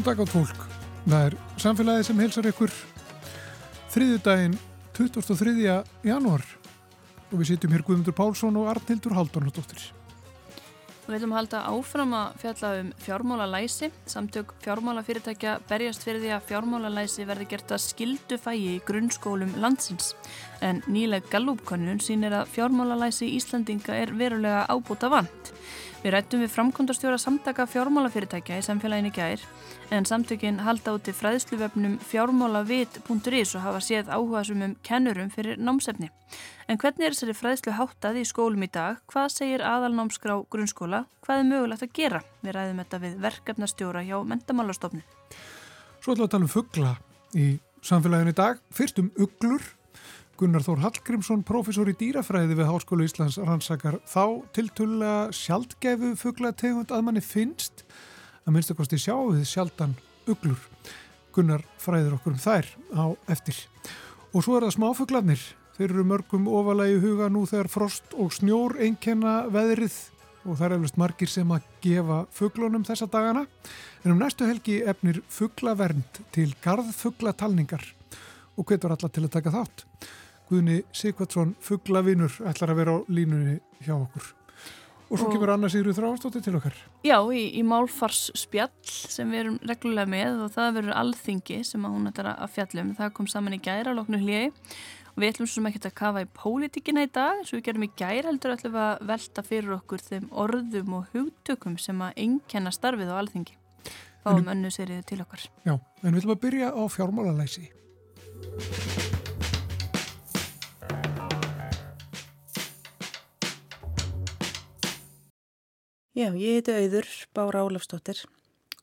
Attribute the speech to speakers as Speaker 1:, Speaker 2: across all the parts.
Speaker 1: Góðan dag átt fólk. Það er samfélagið sem helsar ykkur þriðjudaginn 23. janúar og við sitjum hér Guðmundur Pálsson og Arnildur Haldunardóttir.
Speaker 2: Við viljum halda áfram að fjalla um fjármálalæsi. Samtök fjármálafyrirtækja berjast fyrir því að fjármálalæsi verði gert að skildu fægi í grunnskólum landsins. En nýleg gallúpkonnun sínir að fjármálalæsi í Íslandinga er verulega ábúta vant. Við rættum við framkvæmdastjóra samtaka fjármálafyrirtækja í samfélaginu gær en samtökin halda úti fræðsluvefnum fjármálavit.is og hafa séð áhuga sumum kennurum fyrir námsefni. En hvernig er þessari fræðslu háttað í skólum í dag? Hvað segir aðalnámskrá grunnskóla? Hvað er mögulegt að gera? Við ræðum þetta við verkefnastjóra hjá mentamálastofni.
Speaker 1: Svo við að tala um fuggla í samfélaginu í dag. Fyrst um ugglur Gunnar Þór Hallgrímsson, profesor í dýrafræði við Háskólu Íslands rannsakar þá tiltulega sjaldgæfu fugglategund að manni finnst að minnst að kosti sjáu þið sjaldan uglur. Gunnar fræðir okkur um þær á eftir. Og svo er það smáfugglarnir. Þeir eru mörgum ofalagi huga nú þegar frost og snjór einkenna veðrið og það er eflust margir sem að gefa fugglunum þessa dagana. En um næstu helgi efnir fugglavernd til garðfugglatalningar og hvetur alla til að taka þátt. Guðni Sigvardsson, fugglavinur, ætlar að vera á línunni hjá okkur. Og svo og... kemur Anna Sigurður Þráastóttir til okkar.
Speaker 2: Já, í, í Málfars spjall sem við erum reglulega með og það verður alþingi sem að hún ætlar að fjallum. Það kom saman í gæra loknu hljöi og við ætlum svo sem ekki að kafa í pólitíkina í dag eins og við gerum í gæra heldur ætlum við að velta fyrir okkur þeim orðum og hugtökum sem að enkenna starfið á alþingi. Fáum önnu serið til okkar.
Speaker 1: Já, en við ætlum að byrja á fjármálalæsi.
Speaker 3: Já, ég heiti Auður Bára Ólafsdóttir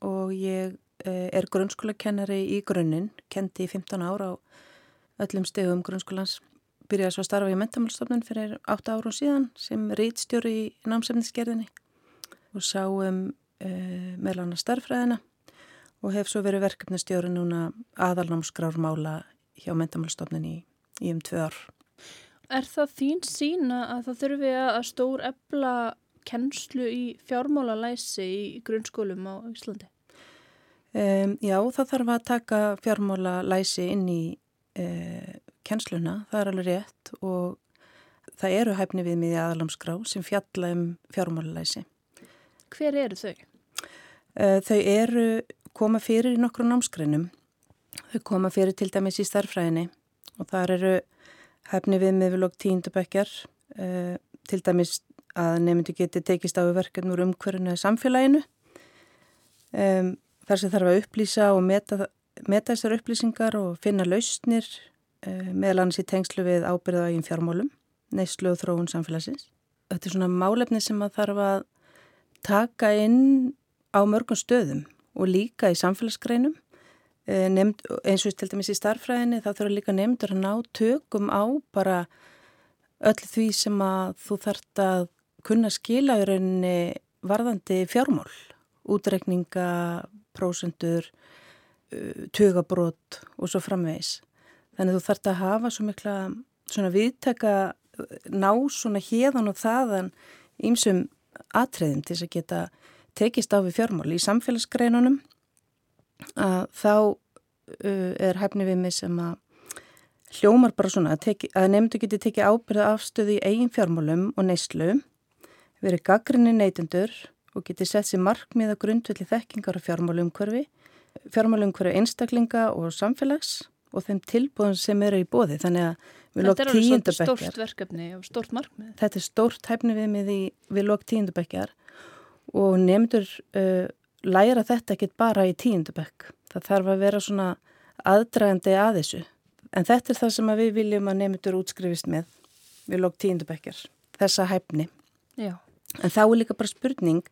Speaker 3: og ég eh, er grunnskólakennari í grunninn, kendi í 15 ár á öllum stegum grunnskólans. Byrjaði svo að starfa í mentamálstofnun fyrir 8 árum síðan sem rítstjóri í námsefniskerðinni og sáum e, meðlan að starfræðina og hef svo verið verkefnistjóri núna aðalnámsgrármála hjá mentamálstofnun í, í um tvö ár.
Speaker 2: Er það þín sína að það þurfi að stór ebla kennslu í fjármálalæsi í grunnskólum á Íslandi?
Speaker 3: Um, já, það þarf að taka fjármálalæsi inn í uh, kennsluna, það er alveg rétt og það eru hæfni við miði aðalamskrá sem fjalla um fjármálalæsi.
Speaker 2: Hver eru þau?
Speaker 3: Uh, þau eru koma fyrir í nokkru námskreinum. Þau koma fyrir til dæmis í starfræðinni og þar eru hæfni við miðvilog tíundabækjar, uh, til dæmis að nefndu geti tekist á verkefn úr umhverfinu samfélaginu. Um, þar sem þarf að upplýsa og meta, meta þessar upplýsingar og finna lausnir um, meðal annars í tengslu við ábyrðaðaginn fjármálum, neyslu og þróun samfélagsins. Þetta er svona málefni sem að þarf að taka inn á mörgum stöðum og líka í samfélagsgreinum. Nefnd, eins og til dæmis í starfræðinni þá þurfa líka nefndur að ná tökum á bara öll því sem að þú þart að kunna skila í rauninni varðandi fjármál, útrekninga, prósendur, uh, tugabrót og svo framvegis. Þannig að þú þarfst að hafa svo mikla svona viðtaka, ná svona hérðan og þaðan ímsum atriðum til þess að geta tekist á við fjármál. Í samfélagsgreinunum að þá uh, er hæfni við mig sem að hljómar bara svona að, teki, að nefndu geti tekið ábyrða afstöðu í eigin fjármálum og neyslu verið gaggrinni neytundur og getið sett sér markmið að grundvelli þekkingar og fjármálumkverfi, fjármálumkverfi einstaklinga og samfélags og þeim tilbúðum sem eru í bóði. Þannig að við lók tíundabekkjar.
Speaker 2: Þetta er alveg stórt verkefni og stórt markmið.
Speaker 3: Þetta er stórt hæfni við með því við lók tíundabekkjar og nefndur uh, læra þetta ekki bara í tíundabekk. Það þarf að vera svona aðdragandi að þessu. En þetta er það sem við viljum að nefndur útskrifist með við lók tíundabekkjar. En þá er líka bara spurning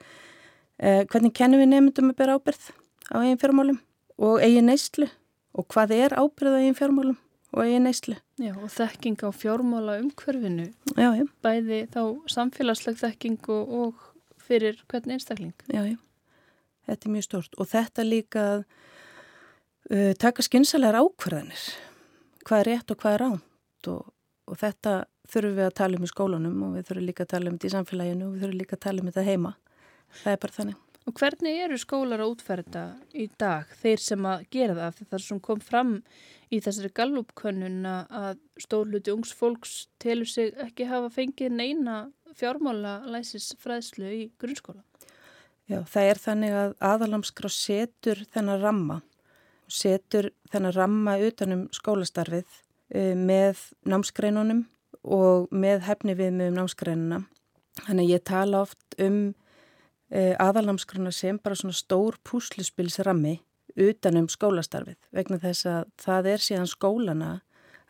Speaker 3: eh, hvernig kennum við nefndum að bera ábyrð á eigin fjármálum og eigin neyslu og hvað er ábyrð á eigin fjármálum og eigin neyslu.
Speaker 2: Já og þekking á fjármála umhverfinu.
Speaker 3: Já, já.
Speaker 2: Bæði þá samfélagsleg þekking og, og fyrir hvern einstakling.
Speaker 3: Já, já. Þetta er mjög stort og þetta líka uh, taka skynsalegar ákvarðanir. Hvað er rétt og hvað er ránt og, og þetta þurfum við að tala um í skólunum og við þurfum líka að tala um þetta í samfélaginu og við þurfum líka að tala um þetta heima. Það er bara þannig.
Speaker 2: Og hvernig eru skólar að útferða í dag, þeir sem að gera það? Það sem kom fram í þessari gallupkönnun að stórluti ungs fólks telur sig ekki hafa fengið neina fjármála læsis fræðslu í grunnskóla.
Speaker 3: Já, það er þannig að aðalamskrá setur þennan ramma, setur þennan ramma utanum skólastarfið uh, með námsgreinunum og með hefni við með námsgreinuna. Þannig að ég tala oft um Eh, aðalnámskrona sem bara svona stór púsluspilsrammi utanum skólastarfið vegna þess að það er síðan skólana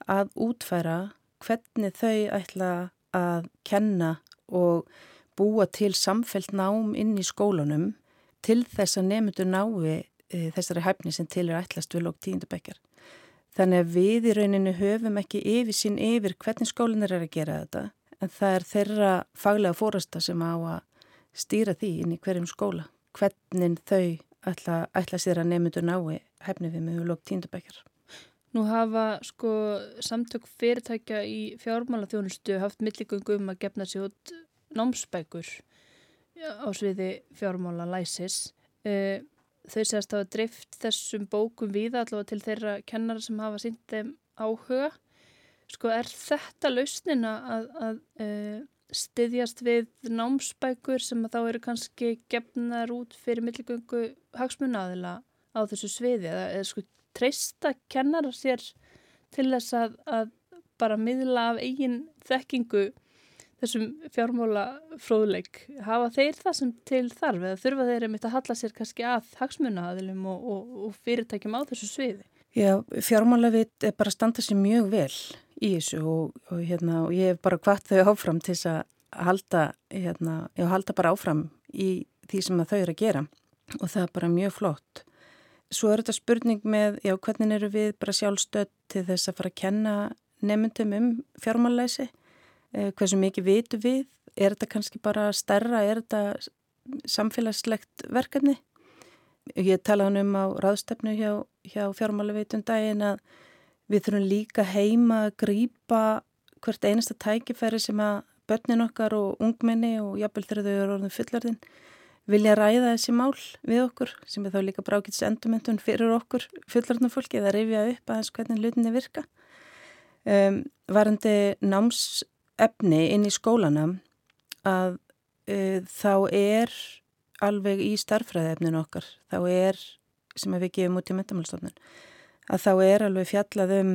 Speaker 3: að útfæra hvernig þau ætla að kenna og búa til samfelt nám inn í skólanum til þess að nefndu nái e, þessari hæfni sem til er ætlast við lók tíundubekkjar. Þannig að við í rauninu höfum ekki yfir sín yfir hvernig skólanir er að gera þetta en það er þeirra faglega fórasta sem á að stýra því inn í hverjum skóla hvernig þau ætla, ætla sér að nefndu nái hefni við með lók tíndabækjar.
Speaker 2: Nú hafa sko samtök fyrirtækja í fjármála þjónustu haft milligöngu um að gefna sér út námsbækur á sviði fjármála læsis. E, þau segast að hafa drift þessum bókum við allavega til þeirra kennara sem hafa sínt þeim áhuga. Sko er þetta lausnina að, að e, styðjast við námsbækur sem þá eru kannski gefnar út fyrir milligöngu hagsmunaðila á þessu sviði eða, eða sko treysta kennar sér til þess að, að bara miðla af eigin þekkingu þessum fjármóla fróðleik hafa þeir það sem til þarf eða þurfa þeir einmitt að halla sér kannski að hagsmunaðilum og, og, og fyrirtækjum á þessu sviði?
Speaker 3: Já, fjármóla vit er bara að standa sér mjög vel í þessu og, og, hérna, og ég hef bara hvart þau áfram til þess að halda, hérna, ég halda bara áfram í því sem þau eru að gera og það er bara mjög flott. Svo er þetta spurning með, já, hvernig eru við bara sjálfstödd til þess að fara að kenna nefndum um fjármálæsi, eh, hversu mikið vitu við, er þetta kannski bara stærra, er þetta samfélagslegt verkefni? Ég talaði um á ráðstefnu hjá, hjá fjármálaveitun daginn að Við þurfum líka heima að grýpa hvert einasta tækifæri sem að börnin okkar og ungmenni og jafnvel þegar þau eru orðin fullarðin vilja ræða þessi mál við okkur sem er þá líka brákits endumöntun fyrir okkur fullarðnum fólki eða reyfja upp aðeins hvernig hlutinni virka. Um, varandi námsefni inn í skólana að uh, þá er alveg í starfræðefnin okkar, þá er sem við gefum út í metamálstofnun að þá er alveg fjallað um,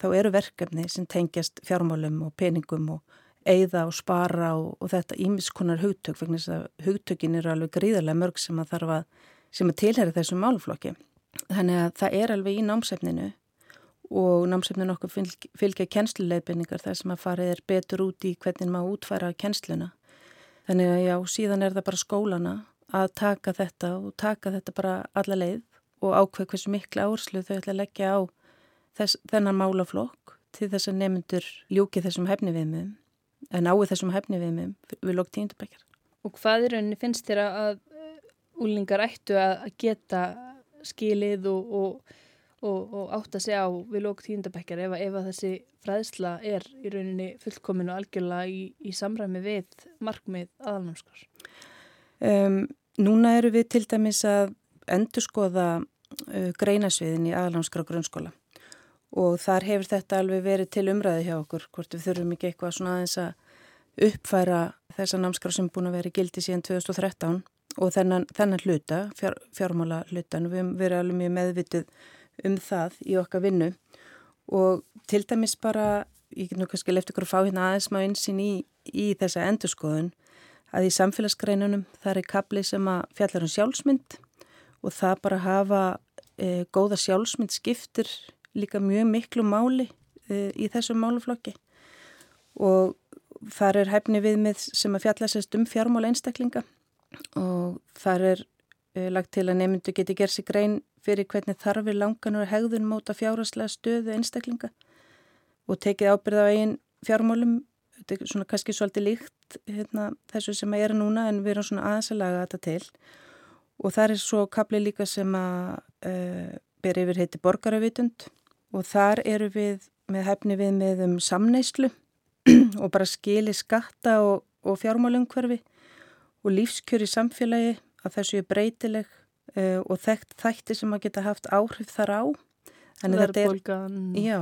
Speaker 3: þá eru verkefni sem tengjast fjármálum og peningum og eigða og spara og, og þetta ímiskonar hugtök, vegna þess að hugtökin eru alveg gríðarlega mörg sem að þarf að, sem að tilhæri þessum málflokki. Þannig að það er alveg í námsefninu og námsefninu okkur fylg, fylgja kennsluleifinningar þar sem að farið er betur út í hvernig maður útfæra kennsluna. Þannig að já, síðan er það bara skólana að taka þetta og taka þetta bara alla leið og ákveð hversu miklu áherslu þau ætla að leggja á þess, þennan málaflokk til þess að nefndur ljúki þessum hefni viðmum, en ái þessum hefni viðmum við lók tíundabækjar.
Speaker 2: Og hvað í rauninni finnst þér að úlingar ættu að geta skilið og, og, og, og átt að segja á við lók tíundabækjar ef, ef að þessi fræðsla er í rauninni fullkominu algjörlega í, í samræmi við markmið aðalnámskars?
Speaker 3: Um, núna eru við til dæmis að endurskoða uh, greinasviðin í aðlámskra grunnskóla og þar hefur þetta alveg verið til umræði hjá okkur hvort við þurfum ekki eitthvað svona aðeins að uppfæra þessa námskra sem búin að vera í gildi síðan 2013 og þennan, þennan hluta, fjár, fjármála hlutan, við hefum verið alveg mjög meðvitið um það í okkar vinnu. Og til dæmis bara, ég get nú kannski lefði ykkur að fá hérna aðeins má einsinn í, í þessa endurskoðun að í samfélagsgreinunum það er kapli sem að fjallar um sjálfsmynd og það bara hafa e, góða sjálfsmynd skiptir líka mjög miklu máli e, í þessum máluflokki og þar er hæfni viðmið sem að fjallasest um fjármála einstaklinga og þar er e, lagt til að nefndu geti gerð sig grein fyrir hvernig þarfir langanur hegðun móta fjárháslega stöðu einstaklinga og tekið ábyrð á eigin fjármálum. Þetta er svona kannski svolítið líkt hérna, þessu sem að er núna en við erum svona aðeins að laga þetta til. Og það er svo kapli líka sem að uh, ber yfir heiti borgaravitund. Og þar eru við með hefni við með um samneislu og bara skili skatta og, og fjármálungverfi og lífskjör í samfélagi að þessu er breytileg uh, og þekkt þætti sem að geta haft áhrif þar á.
Speaker 2: Er,
Speaker 3: já,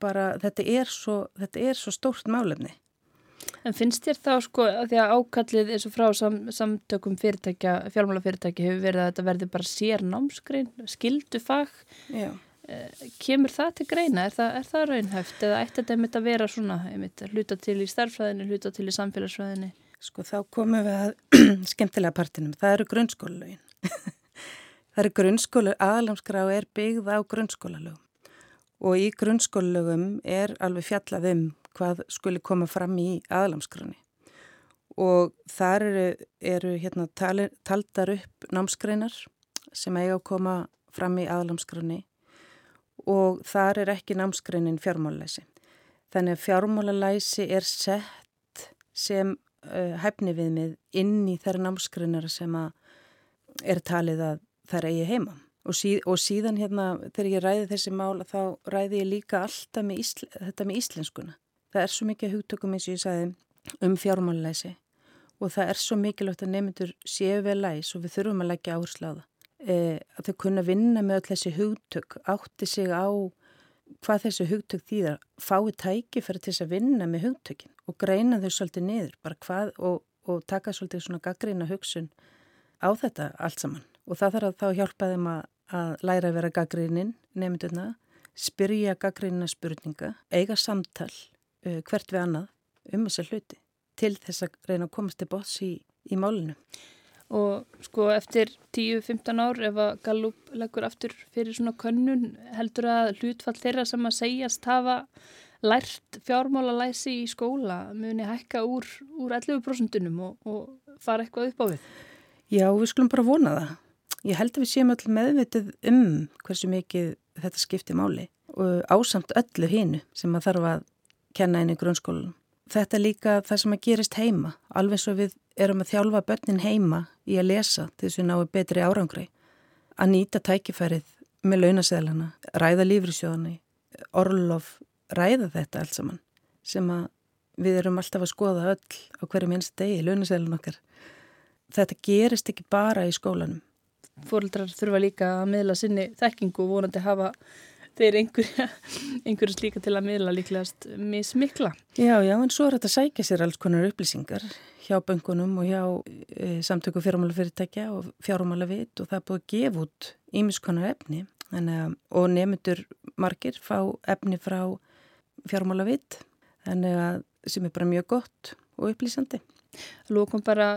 Speaker 3: bara þetta er svo, þetta er svo stórt málefni.
Speaker 2: En finnst þér þá sko að því að ákallið eins og frá sam, samtökum fyrirtækja, fjármálafyrirtækja hefur verið að þetta verði bara sér námskrein, skildu fag,
Speaker 3: Já.
Speaker 2: Eh, kemur það til greina? Er það, er það raunhæft eða ætti þetta einmitt að vera svona, einmitt, hluta til í starffræðinu, hluta til í samfélagsfræðinu?
Speaker 3: Sko þá komum við að skemmtilega partinum, það eru grunnskólalögin. það eru grunnskólu, aðalamskrá er byggð á grunnskólalögum. Og í grunnskólalögum er alveg fjallað um hvað skuli koma fram í aðalamskránni og þar eru, eru hérna, tali, taldar upp námskreinar sem eiga að koma fram í aðalamskránni og þar er ekki námskreinin fjármálalæsi. Þannig að fjármálalæsi er sett sem uh, hæfni viðmið inn í þær námskreinar sem er talið að þær eigi heima. Og, síð, og síðan hérna þegar ég ræði þessi mál þá ræði ég líka alltaf með ísl, þetta með íslenskuna. Það er svo mikið hugtökum eins og ég sagði um fjármálulæsi og það er svo mikilvægt að nefndur séu vel læs og við þurfum að leggja áherslu á það. E, að þau kunna vinna með öll þessi hugtök, átti sig á hvað þessi hugtök þýðar, fái tæki fyrir til þess að vinna með hugtökin og greina þau svolítið niður hvað, og, og taka svolítið svona gaggrína hugsun á þetta allt saman. Og það þarf að þá hjálpa þeim að, að læra að vera gaggrínin, nefndurna, spyrja gaggrína spurninga, eiga samtal uh, hvert við annað um þessa hluti til þess að reyna að komast til bots í, í málinu.
Speaker 2: Og sko eftir 10-15 ár ef að Gallup leggur aftur fyrir svona könnun heldur að hlutfall þeirra sem að segjast hafa lært fjármálalæsi í skóla muni hækka úr, úr 11% og, og fara eitthvað upp á við?
Speaker 3: Já, við skulum bara vona það. Ég held að við séum öll meðvitið um hversu mikið þetta skiptir máli og ásamt öllu hínu sem að þarf að kenna inn í grunnskólanum. Þetta er líka það sem að gerist heima, alveg svo við erum að þjálfa börnin heima í að lesa til þess að náu betri árangri, að nýta tækifærið með launaseglana, ræða lífrisjóðani, orlof, ræða þetta allt saman sem að við erum alltaf að skoða öll á hverju minnst degi, launaseglun okkar. Þetta gerist ekki bara í skólanum.
Speaker 2: Fórildrar þurfa líka að miðla sinni þekkingu og vonandi hafa þeir einhverja, einhverju slíka til að miðla líklegast mismikla.
Speaker 3: Já, já, en svo er þetta að sækja sér alls konar upplýsingar hjá böngunum og hjá e, samtöku fjármálafyrirtækja og fjármálavit og það er búið að gefa út ímiskonar efni að, og nefndur margir fá efni frá fjármálavit að sem er bara mjög gott og upplýsandi.
Speaker 2: Lókum bara,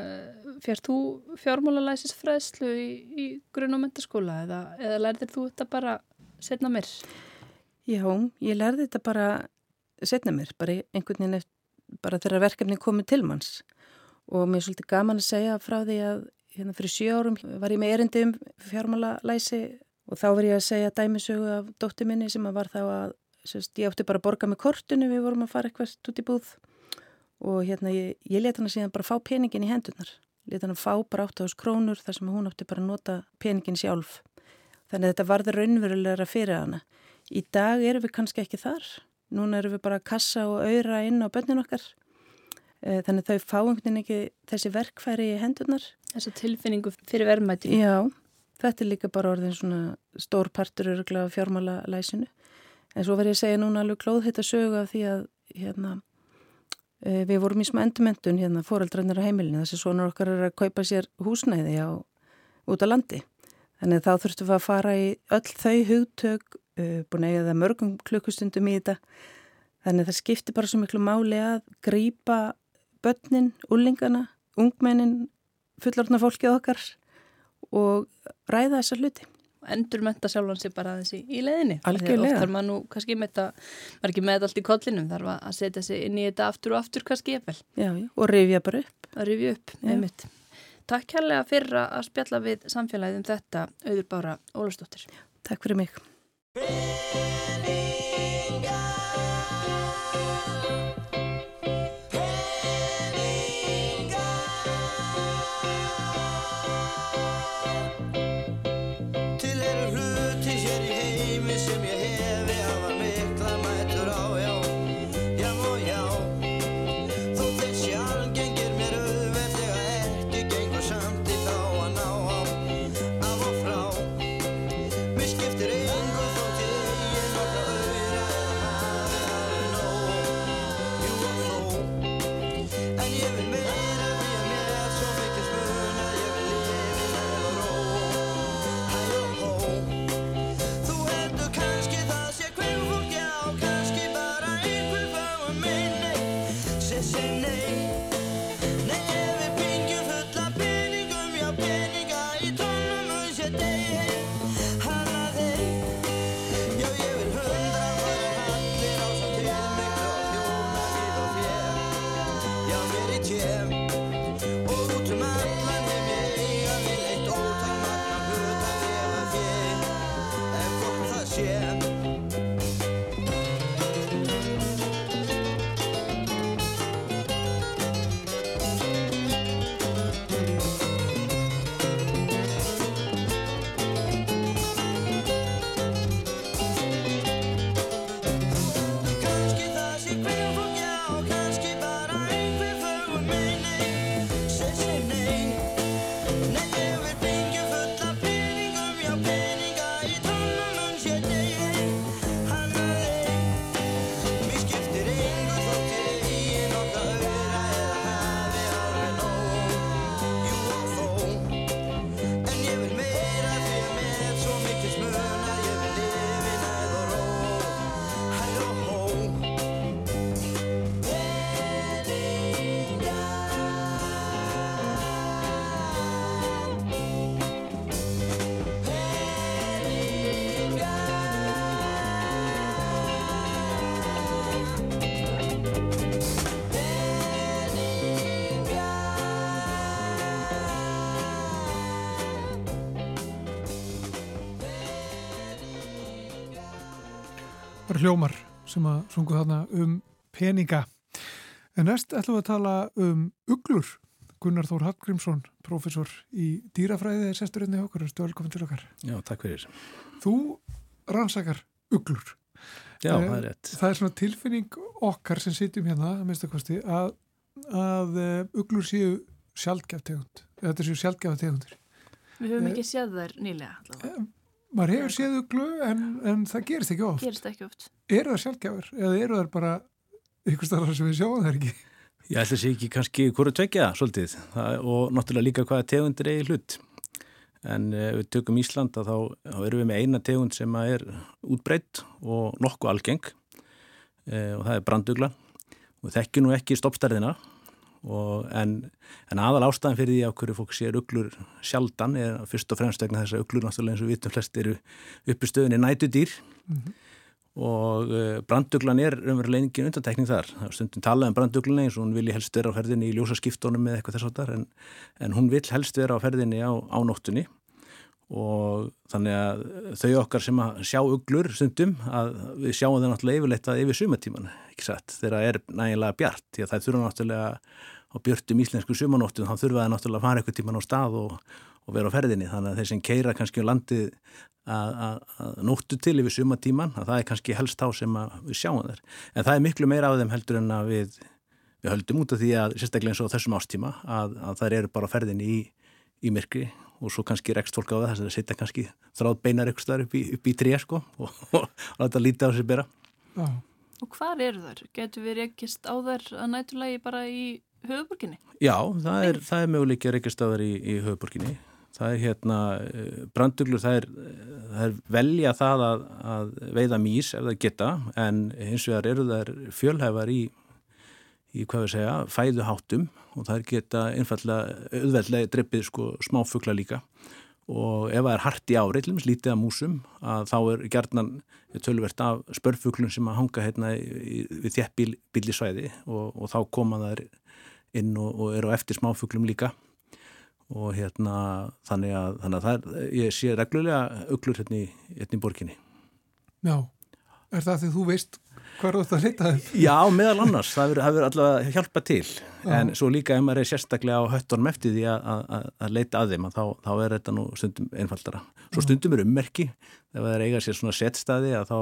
Speaker 2: fjarr þú fjármálalæsisfræðslu í, í grunn og mentaskóla eða, eða lærðir þú þetta bara setna mér?
Speaker 3: Já, ég lærði þetta bara setna mér, bara einhvern veginn eftir, bara þegar verkefni komið til manns. Og mér er svolítið gaman að segja frá því að hérna fyrir sjö árum var ég með erindi um fjármálalæsi og þá var ég að segja dæmisögu af dótti minni sem var þá að sérst, ég átti bara að borga með kortinu, við vorum að fara eitthvað út í búð. Og hérna ég, ég leta hann að síðan bara fá peningin í hendunar leta hann fá bara 8.000 krónur þar sem hún átti bara að nota peningin sjálf Þannig að þetta varður raunverulegra fyrir hana. Í dag erum við kannski ekki þar. Núna erum við bara að kassa og auðra inn á bönnin okkar. Eh, þannig að þau fá einhvern veginn ekki þessi verkfæri í hendunar.
Speaker 2: Þessu tilfinningu fyrir verðmæti.
Speaker 3: Já, þetta er líka bara orðin svona stór partur fjármála læsinu. En svo verður ég að segja núna alveg klóð þetta sögu af því að hérna, við vorum í smá endumendun hérna, fóreldrarnir á heimilinu. Þessi svona okkar er að kaupa sér húsnæði á, út á landi. Þannig að þá þurftum við að fara í öll þau hugtök, uh, búin að eiga það mörgum klukkustundum í þetta. Þannig að það skiptir bara svo miklu máli að grýpa börnin, úlingana, ungmennin, fullortna fólkið okkar og ræða þessa hluti.
Speaker 2: Endur menta sjálfan sér bara þessi í leðinni.
Speaker 3: Algjörlega.
Speaker 2: Þarf maður nú kannski með þetta, maður ekki með þetta allt í kollinum, þarf að setja sig inn í þetta aftur og aftur kannski efvel.
Speaker 3: Já, já, og rifja bara upp.
Speaker 2: Að rifja upp, nefnitt. Takk kærlega fyrir að spjalla við samfélagið um þetta, auður bára Ólastóttir.
Speaker 3: Takk fyrir mig.
Speaker 1: Bara hljómar sem að sungu þarna um peninga. En næst ætlum við að tala um uglur. Gunnar Þór Hallgrímsson, professor í dýrafræði, er sesturinn í okkur. Þú er velkominn til okkar.
Speaker 4: Já, takk fyrir.
Speaker 1: Þú rannsakar uglur.
Speaker 4: Já, það er rétt.
Speaker 1: Það er svona tilfinning okkar sem sitjum hérna, að minnst að kosti, að, að uglur séu sjálfgeft tegund. Þetta séu sjálfgefa tegundir.
Speaker 2: Við höfum ekki séð þær nýlega allavega.
Speaker 1: Maður hefur séð uglu en, en það gerist ekki oft.
Speaker 2: Gerist ekki oft.
Speaker 1: Eru það sjálfgefur eða eru það bara ykkur starfar sem við sjáum það ekki?
Speaker 4: Ég ætla að sé ekki kannski hverju tvekja svolítið það, og náttúrulega líka hvaða tegundir er í hlut. En ef við tökum Íslanda þá, þá erum við með eina tegund sem er útbreytt og nokkuð algeng e, og það er brandugla og þekkir nú ekki stoppstærðina en, en aðal ástæðan fyrir því að hverju fólk sér uglur sjaldan er fyrst og fremst vegna þess að uglur náttúrulega eins og vitum flest eru uppi stöðinni nætudýr mm -hmm. og uh, branduglan er umverulega engin undantekning þar. Það er stundum talað um branduglunni eins og hún vilji helst vera á ferðinni í ljósaskiptónum eða eitthvað þess að það en, en hún vil helst vera á ferðinni á, á nóttunni og þannig að þau okkar sem að sjá uglur stundum að við sjáum það náttúrulega yfirleitt að yfir sumatíman, ekki satt, þegar það er nægilega bjart, því að það þurfa náttúrulega á björtum íslensku sumanóttum, þá þurfa það náttúrulega að fara eitthvað tíman á stað og, og vera á ferðinni, þannig að þeir sem keira kannski um landið að, nóttu til yfir sumatíman, að það er kannski helst á sem við sjáum þær, en það er miklu meira af þeim heldur en að við, við höldum út af því að sérstaklega eins og þessum ástíma að, að þær eru bara á ferðinni í, í myrkri og svo kannski rekst fólk á það þess að setja kannski þráð beinar ykkur staðar upp í, í tré sko og, og láta lítið á sig bera
Speaker 2: Já. Og hvað eru þar? Getur við rekist á þar að nætulegi bara í höfuborginni?
Speaker 4: Já, það er, það er möguleikið að rekist á þar í, í höfuborginni það er hérna, eh, branduglur það er, það er velja það að, að veiða mís ef það geta en hins vegar eru þar fjölhæfar í í hvað við segja, fæðuháttum og það geta einfallega auðveldlega dreppið sko smáfugla líka. Og ef það er hart í ári, til og með slítið af músum, að þá er gerðnan tölvert af spörfuglun sem að hanga hérna í, við þjætt bíl, bílisvæði og, og þá koma þær inn og, og eru á eftir smáfuglum líka. Og hérna þannig að, þannig að það er, ég sé reglulega uglur hérna í, hérna í borginni.
Speaker 1: Já, er það því þú veist Hvað er þetta að leita þeim?
Speaker 4: Já, meðal annars, það hefur allavega hjálpað til Já. en svo líka ef maður er sérstaklega á höttunum eftir því að, leita að þeim að þá, þá er þetta nú stundum einfaldara. Svo stundum er ummerki ef það er eiga sér svona setstaði að þá,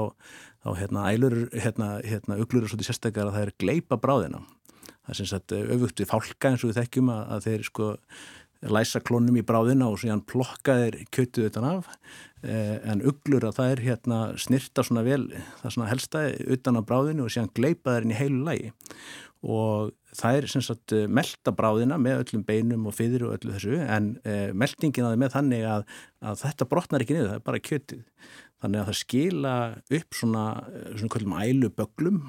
Speaker 4: þá hérna, ælur, hérna, hérna, uglur er svolítið sérstaklega að það er gleipa bráðina. Það er sem sagt öfugt við fálka eins og við þekkjum að, að þeir sko læsa klónum í bráðina og síðan plokka þeir kjötuð utan af. Eh, en uglur að það er hérna snirta svona vel, það er svona helstaði utan á bráðinu og síðan gleipa þeir inn í heilu lægi og það er sem sagt eh, melda bráðina með öllum beinum og fyrir og öllu þessu en eh, meldingin að það með þannig að, að þetta brotnar ekki niður, það er bara kjötið. Þannig að það skila upp svona, svona kvöldum ælu böglum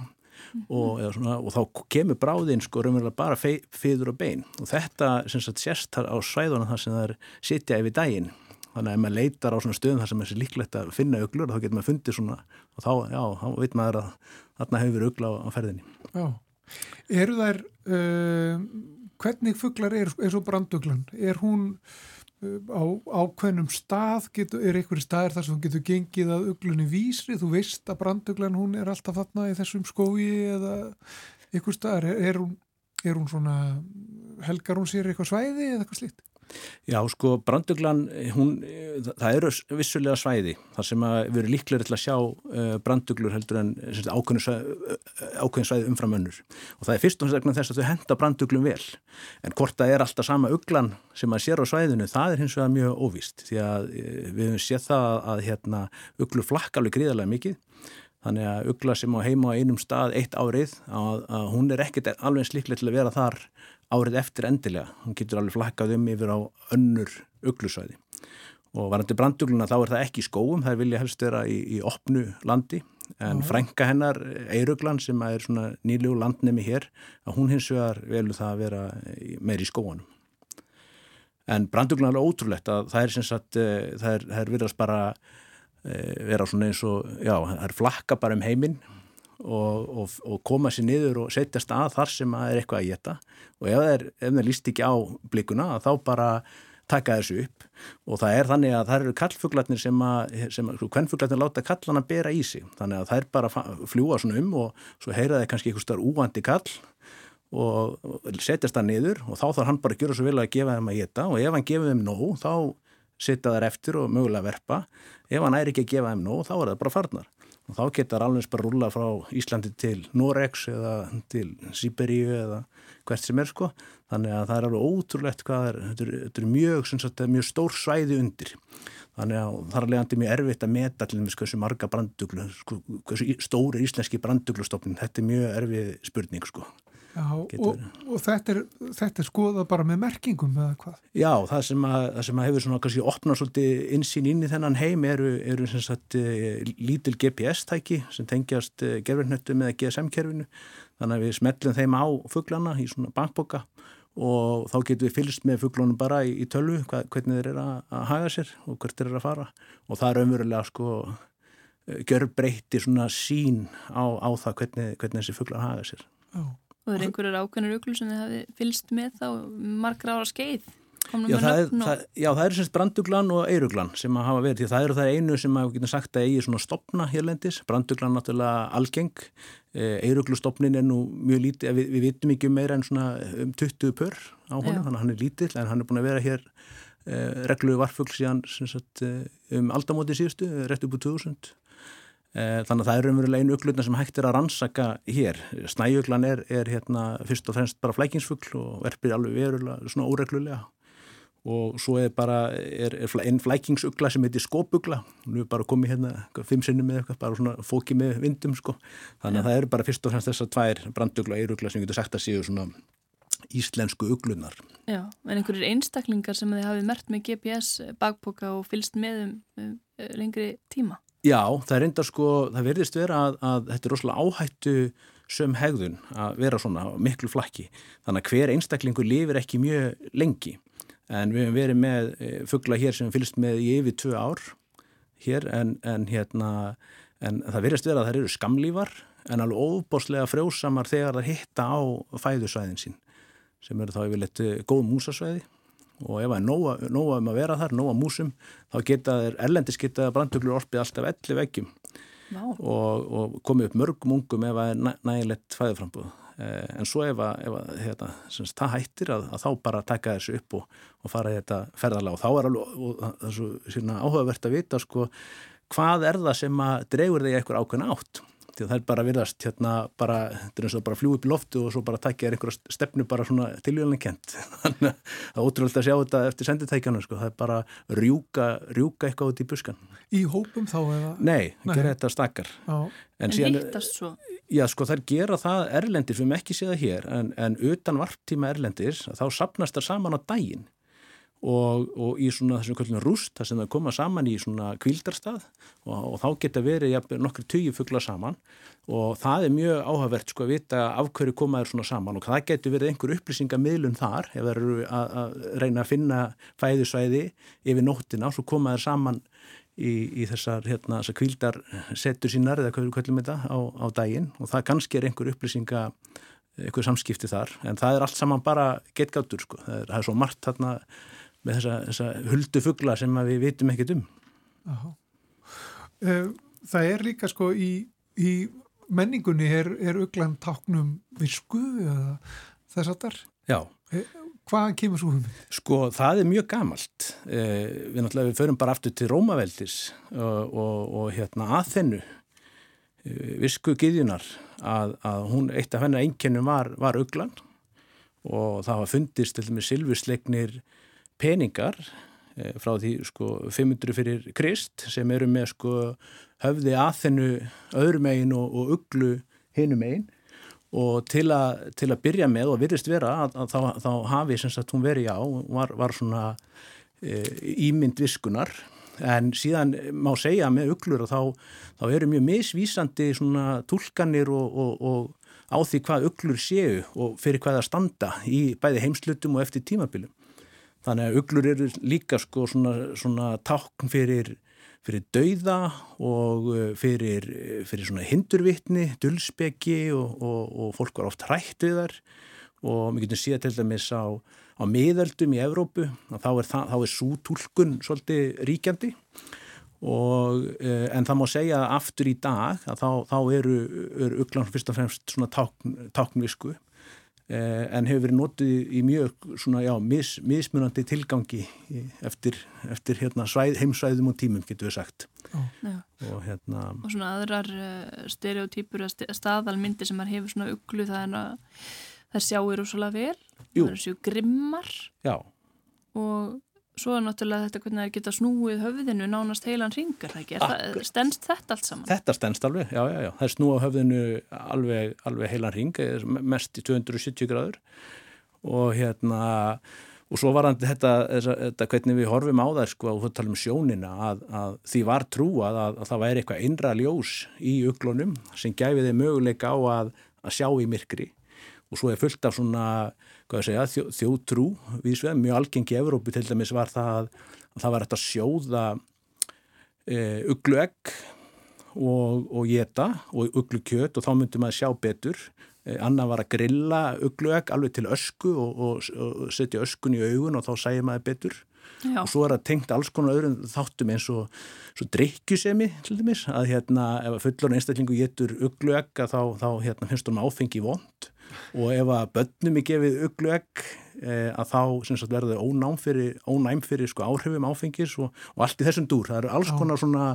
Speaker 4: og, svona, og þá kemur bráðinn sko raunverulega bara feyður og bein. Og þetta sagt, sérst á svæðunum þar sem það er sitja yfir daginn. Þannig að ef maður leitar á svona stöðum þar sem er líklegt að finna uglur þá getur maður fundið svona og þá, já, þá veit maður að þarna hefur ugla á, á ferðinni.
Speaker 1: Já, eru þær uh, hvernig fugglar er, er svo branduglan? Er hún á ákveðnum stað getur, er einhverju staðir þar sem þú getur gengið að uglunni vísri, þú veist að branduglan hún er alltaf þarna í þessum skói eða einhver staðar er, er, hún, er hún svona helgar hún sér eitthvað svæði eða eitthvað slíkt?
Speaker 4: Já, sko, branduglan, hún, það eru vissulega svæði þar sem að við erum líklega til að sjá uh, branduglur heldur en ákveðin svæði, svæði umfram önnur. Og það er fyrst og fremst þess að þau henda branduglum vel. En hvort það er alltaf sama uglan sem að sér á svæðinu, það er hins vegar mjög óvíst því að uh, við hefum séð það að hérna, uglur flakka alveg gríðarlega mikið. Þannig að ugla sem á heima á einum stað eitt árið, að, að hún er ekkert alveg sliklega til að vera þar árið eftir endilega. Hún getur alveg flakkað um yfir á önnur uglusvæði og varandi brandugluna þá er það ekki í skóum, það vilja helst vera í, í opnu landi en frænka hennar, Eiruglan sem er svona nýlegu landnemi hér að hún hins vegar velu það að vera meir í skóanum. En brandugluna er ótrúlegt að það er sem sagt, eh, það er, er virðast bara eh, vera svona eins og, já, það er flakka bara um heiminn og, og, og koma sér niður og setjast að þar sem að er eitthvað að geta og ef það, er, ef það líst ekki á blikuna þá bara taka þessu upp. Og það er þannig að það eru kallfuglarnir sem að, að hvernfuglarnir láta kallana bera í sig. Þannig að það er bara að fljúa svona um og svo heyra þeir kannski einhver starf úvandi kall og setjast það niður og þá þarf hann bara að gera svo vel að gefa þeim að geta og ef hann gefur þeim nóg þá setja þær eftir og mögulega verpa. Ef hann er ekki að gefa þeim nóg þá er það bara farnar og þá getur alveg bara rúla frá Íslandi til Norex eða til Sýberíu eða hvert sem er sko. Þannig að það er alveg ótrúlegt hvað er, þetta er, þetta er mjög, sagt, mjög stór svæði undir. Þannig að það er legandi mjög erfitt að meta til þess hversu marga branduglu sko, hversu stóri íslenski branduglustofnin þetta er mjög erfið spurning sko
Speaker 1: Já, og, og þetta, er, þetta er skoða bara með merkingum eða hvað?
Speaker 4: Já, það sem að, það sem að hefur svona kannski opnað svolítið insýn inn í þennan heim eru, eru sem sagt eh, lítil GPS-tæki sem tengjast eh, gerfirnöttum eða GSM-kerfinu þannig að við smellum þeim á fugglana í svona bankboka og þá getum við fylgst með fugglunum bara í, í tölvu hvernig þeir eru að, að haga sér og hvert þeir eru að fara og það er umverulega sko gjör breyti svona sín á, á það hvernig, hvernig þessi fugglar haga sér.
Speaker 1: Já.
Speaker 2: Og það er einhverjar ákveðnir uglu sem þið hafi fylst með þá margra ára skeið?
Speaker 4: Já það, er, það, já, það er semst branduglan og eiruglan sem að hafa verið, því það eru það einu sem að við getum sagt að eigi svona stopna hérlendis, branduglan náttúrulega algeng, eiruglustopnin er nú mjög lítið, við, við vitum ekki um meira en svona um 20 pör á honum, þannig að hann er lítill en hann er búin að vera hér eh, reglu varfugl síðan sagt, um aldamóti síðustu, rétt upp úr 2000 Eh, þannig að það eru umverulega einu uglutna sem hægt er að rannsaka hér. Snæuglan er, er hérna fyrst og fremst bara flækingsfugl og verpir alveg verulega svona óreglulega og svo er bara er, er einn flækingsugla sem heitir skópugla nú er bara komið hérna fimm sinni með eitthvað, bara svona fóki með vindum sko. Þannig að ja. það eru bara fyrst og fremst þessar tvær brandugla og eirugla sem getur sagt að séu svona íslensku uglunar.
Speaker 2: Já, en einhverjir einstaklingar sem þið hafið mert með GPS bakpoka og fylst með um, lengri tíma?
Speaker 4: Já, það er enda sko, það verðist vera að, að þetta er rosalega áhættu söm hegðun að vera svona miklu flakki. Þannig að hver einstaklingur lifir ekki mjög lengi. En við hefum verið með e, fuggla hér sem fylgst með í yfir tvö ár hér en, en, hérna, en það verðist vera að það eru skamlífar en alveg óbáslega frjósamar þegar það hitta á fæðusvæðin sín sem eru þá yfirleitt e, góð músasvæði og ef það er nóga, nóga um að vera þar, nóga músum þá geta þeir, erlendis geta brandtöklur orpið alltaf 11 veggjum. Og, og komið upp mörgum ungum ef það er næ, nægilegt fæðuframbúð eh, en svo ef, ef hérna, semst, það hættir að, að þá bara taka þessu upp og, og fara þetta ferðalega og þá er alveg svo áhugavert að vita sko, hvað er það sem að dregur þig eitthvað ákveðin átt því að það er bara virðast hérna bara, þetta er eins og bara fljú upp í loftu og svo bara takja einhverja stefnu bara svona tilvíðanlega kent þannig að það er ótrúlega að sjá þetta eftir senditækjana sko, það er bara rjúka, rjúka eitthvað út í buskan
Speaker 1: Í hópum þá eða?
Speaker 4: Nei, Nei. gera þetta stakkar
Speaker 2: En, en hittast svo?
Speaker 4: Já sko þær gera það erlendir, við hefum ekki séð það hér en, en utan varptíma erlendir þá sapnast það saman á daginn og, og í svona þessum kvöldinu rúst þar sem það koma saman í svona kvildarstað og, og þá geta verið ja, nokkur tugi fuggla saman. Og það er mjög áhagvert sko að vita af hverju komaður svona saman. Og það getur verið einhver upplýsingamilun þar ef það eru að, að reyna að finna fæðusvæði yfir nóttina og svo komaður saman í, í þessar, hérna, þessar kvildarsettur sínar eða hverju kvöldum þetta á, á daginn. Og það kannski er einhver upplýsinga einhver samskipti þar. En það er allt saman bara getgáttur sko, það er, það er svo margt þarna með þessa, þessa huldu fuggla sem við vitum ekkert um. Aha.
Speaker 1: Eh, það er líka sko í, í menningunni er, er auglan táknum visku eða þess að þar?
Speaker 4: Já.
Speaker 1: Eh, hvaðan kemur svo um?
Speaker 4: Sko það er mjög gamalt. Eh, við náttúrulega við förum bara aftur til Rómaveldis og, og, og hérna að þennu visku giðjunar að, að hún eitt af hennar einkennum var, var auglan og það var fundist til dæmis silfursleiknir peningar eh, frá því sko 500 fyrir krist sem eru með sko höfði aðþennu öðrum megin og, og uglu hinum megin. Og til, a, til að byrja með og virðist vera að, að þá, þá hafi sem sagt hún verið já var, var svona e, ímynd viskunar. En síðan má segja með uglur og þá, þá eru mjög misvísandi svona tólkanir og, og, og á því hvað uglur séu og fyrir hvað það standa í bæði heimslutum og eftir tímabilum Þannig að uglur eru líka sko svona, svona tákn fyrir, fyrir dauða og uh, fyrir, fyrir svona hindurvittni, dulspeggi og, og, og fólk var oft hrætt við þar og við getum síðan til dæmis á, á miðöldum í Evrópu þá er, er sútúlkun svolítið ríkjandi. Og eh, en það má segja að aftur í dag að þá, þá eru, eru uglan fyrst og fremst svona tákn, táknvisku. eh, en hefur verið notið í mjög svona já mis, mismunandi tilgangi eftir, eftir hérna, svæð, heimsvæðum og tímum getur við sagt.
Speaker 2: Og, hérna, og svona aðrar uh, stereotýpur staðalmyndir sem maður hefur svona uglu það er að það sjáir úr svolítið vel. Það eru sér grimmar.
Speaker 4: Já.
Speaker 2: og svo er náttúrulega þetta hvernig það geta snúið höfðinu nánast heilan ringar það ekki, stennst þetta allt saman?
Speaker 4: Þetta stennst alveg, já, já, já, það snúið höfðinu alveg, alveg heilan ring mest í 270 gráður. Og hérna og svo var þetta, þetta hvernig við horfum á það sko og þú talum um sjónina að, að því var trúað að, að það væri eitthvað innra ljós í uglunum sem gæfi þið möguleika á að, að sjá í myrkri. Og svo er fullt af svona segja, þjó, þjótrú viðsveð, mjög algengi í Evrópu til dæmis var það að það var að sjóða e, ugluegg og, og geta og uglukjöt og þá myndum að sjá betur. E, annar var að grilla ugluegg alveg til ösku og, og, og setja öskun í augun og þá sæði maður betur. Já. og svo er það tengt alls konar öðrum þáttum eins og drikkjusemi til dæmis að hérna ef fullur einstaklingu getur ugluegg þá, þá hérna, finnst hún áfengi vond og ef að börnum er gefið ugluegg e, að þá verður þau ónæm fyrir, ónæm fyrir sko, áhrifum áfengis og, og allt í þessum dúr. Það eru alls konar svona,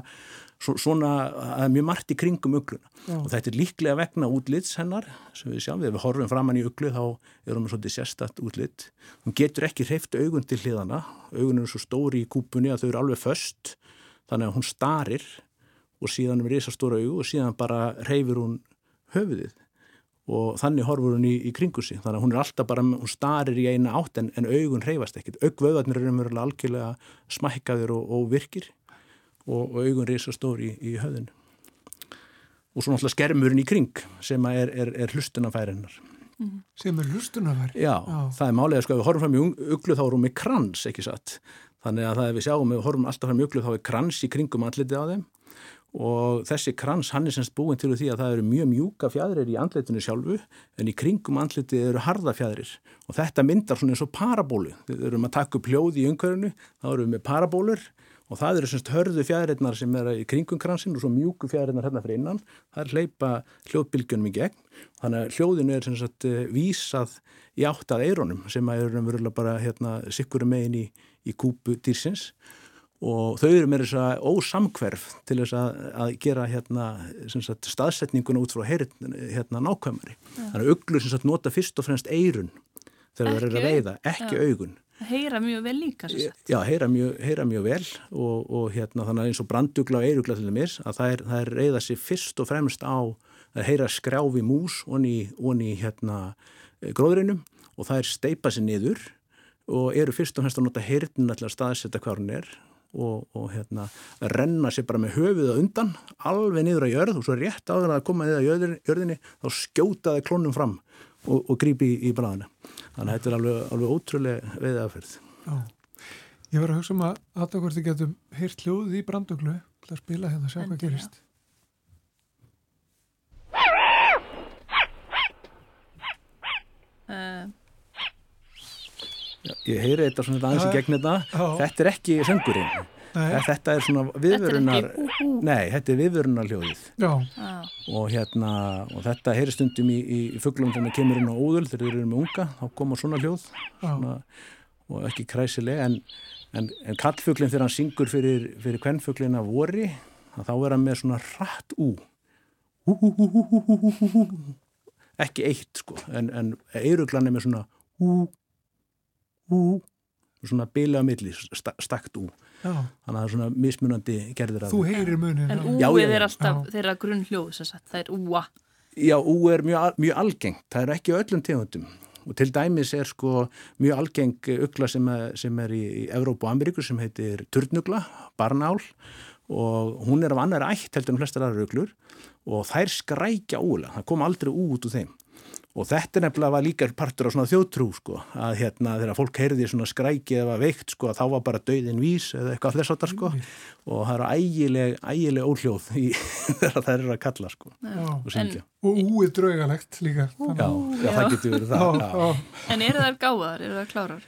Speaker 4: svona að mjög margt í kringum ugluna Já. og þetta er líklega vegna útlits hennar sem við sjáum, þegar við horfum framann í uglu þá erum við svolítið sérstatt útlitt. Hún getur ekki hreift augun til hliðana, augun eru svo stóri í kúpunni að þau eru alveg föst þannig að hún starir og síðan er risastóra augu og síðan bara reyfur hún höfuðið og þannig horfur hún í, í kringu sig. Þannig að hún er alltaf bara, hún starir í eina átt en, en augun reyfast ekkit, augvöðarnir eru umverulega algjörlega smækkaður og, og virkir og, og augun reysa stóri í, í höðun og svo náttúrulega skermurinn í kring sem er, er, er hlustunafærinnar
Speaker 1: -hmm. sem er hlustunafæri?
Speaker 4: Já, Já, það er málega sko, ef við horfum fram í uglu þá erum við með krans, ekki satt? Þannig að það er við sjáum, ef við horfum alltaf fram í uglu þá er krans í kringum andlitið á þeim og þessi krans hann er semst búin til því að það eru mjög mjúka fjæðrir í andletinu sjálfu en í kringum andletið eru harða fjæðrir og þetta myndar svona eins og parabólu. Við erum að taka upp hljóð í umhverfinu þá erum við með parabólur og það eru semst hörðu fjæðrirnar sem er í kringum kransin og svo mjúku fjæðrirnar hérna fyrir innan. Það er hleypa hljóðbylgjunum í gegn. Þannig að hljóðinu er semst eh, vísað í áttað eironum sem að eru bara hérna, sikkurum megin í, í kúpu dýrsins og þau eru með þess að ósamkverf til þess að, að gera hérna, sagt, staðsetninguna út frá heyr, hérna, nákvæmari. Ja. Þannig að uglur sagt, nota fyrst og fremst eirun þegar það er að veiða, ekki ja. augun.
Speaker 2: Það heyra mjög vel líka svo
Speaker 4: sett. Já, heyra mjög, heyra mjög vel og, og hérna, þannig að eins og brandugla og eirugla til þess að það er, það er reyða sér fyrst og fremst á að heyra skrjáfi mús onni, onni hérna, gróðrinum og það er steipa sér niður og eru fyrst og fremst að nota heyrnin alltaf að staðsetta hvað hún er og, og hérna, renna sér bara með höfuð að undan, alveg niður að jörð og svo rétt áður að koma niður að jörðinni þá skjótaði klónum fram og, og grípi í, í blæðina þannig að þetta er alveg, alveg ótrúlega veið aðferð Já,
Speaker 1: ég var að hugsa um að aðtökk hvort þið getum heyrt hljóð í branduglu til að spila hérna og sjá hvað gerist.
Speaker 4: Uh ég heyri þetta svona aðeins í gegn þetta. Þetta er ekki söngurinn. Nei. þetta er svona viðvörunar nei, þetta er viðvörunar hljóðið og hérna og þetta heyri stundum í, í fugglum þegar það kemur inn á óðul þegar þeir eru með unga þá koma svona hljóð svona, og ekki kræsileg en, en, en kallfugglin þegar hann syngur fyrir, fyrir kvennfugglin af vori þá er hann með svona rætt ú. Ekki eitt sko en, en eiruglan er með svona ú ú, svona bila að milli, stakt ú. Já. þannig að það er svona mismunandi gerðir
Speaker 1: Þú heyrir munin
Speaker 2: En úið er alltaf Já. þeirra grunn hljóð það er úa.
Speaker 4: Já, ú er mjög, mjög algengt, það er ekki öllum tegundum. Og til dæmis er sko mjög algeng ugla sem er, sem er í, í Evrópu og Ameríku sem heitir turnugla, barnál. Og hún er af annar ætt heldur en flestar aðra uglur. Og þær skrækja úla, það kom aldrei út úr þeim
Speaker 5: og þetta nefnilega var líka partur á svona þjóðtrú sko að hérna þegar fólk heyrði svona skræki eða veikt sko að þá var bara döðin vís eða eitthvað þessartar sko mm. og það eru ægileg, ægileg óhljóð í, þegar það er að kalla sko
Speaker 1: já. og syngja. Og úið draugalegt líka.
Speaker 5: Já, já, það getur verið það.
Speaker 2: En eru það gáðar, eru það klárar?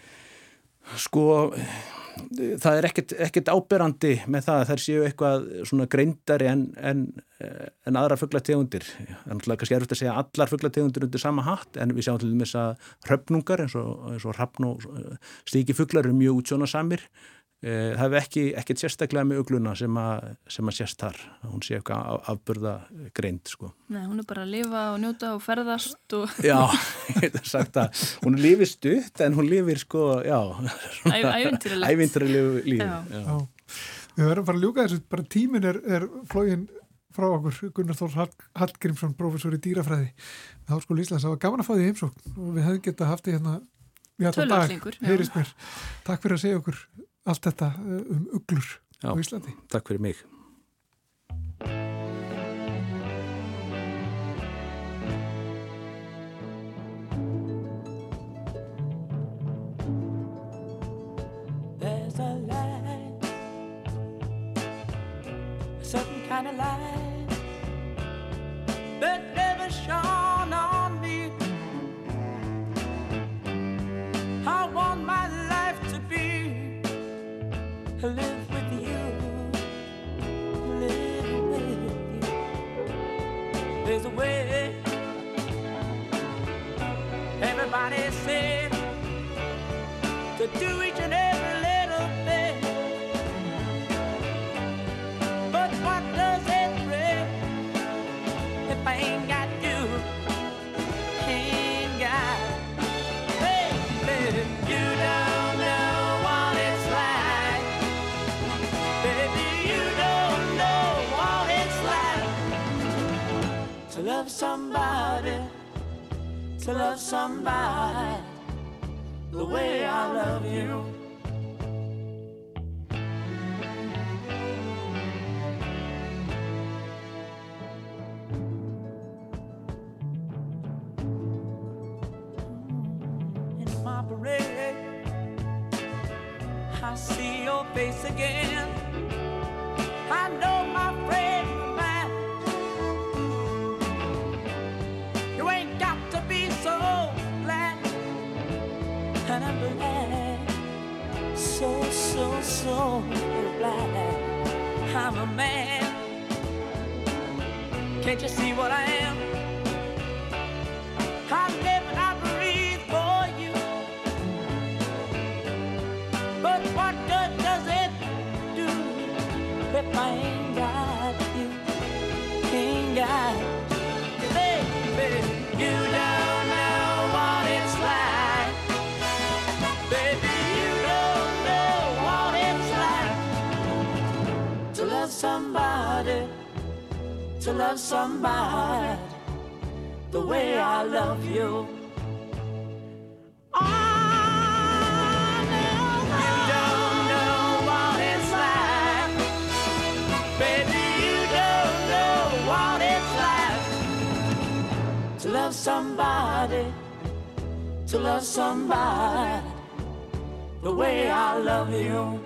Speaker 5: Sko það er ekkert, ekkert áberandi með það að þær séu eitthvað svona greindari en, en, en aðra fugglategundir. Er náttúrulega kannski erfitt að segja allar fugglategundir undir sama hatt en við sjáum til þess að hröfnungar eins og, og og stíki fugglar eru mjög útsjóna samir Eh, það hefur ekki, ekkert sérstaklega með ugluna sem að, sem að sérst þar hún sé eitthvað afburða greind sko.
Speaker 2: Nei, hún er bara að lifa og njóta og ferðast og...
Speaker 5: Já, ég hef sagt að hún lifir stutt en hún lifir sko, já. Ævintýralegu lífi.
Speaker 1: Við verðum bara að ljúka þessu, bara tímin er, er flógin frá okkur. Gunnar Þórs Hallgrímsson, professor í dýrafræði við Háskólu Íslands, það var gaman að fá því heimsókn og við hefðum gett að haft því hérna
Speaker 2: Tölvöldlingur
Speaker 1: Takk fyrir að segja okkur allt þetta eh, um uglur Já, á Íslandi.
Speaker 5: Takk fyrir mig. There's a light A certain kind of light away. Everybody said to do each other. somebody, to love somebody the way I love you. My parade. I see your face again. So so so glad. I'm a man. Can't you see what I am? Love somebody the way I love you. You don't know what it's like, baby. You don't know what it's like to love somebody, to love somebody the way I love you.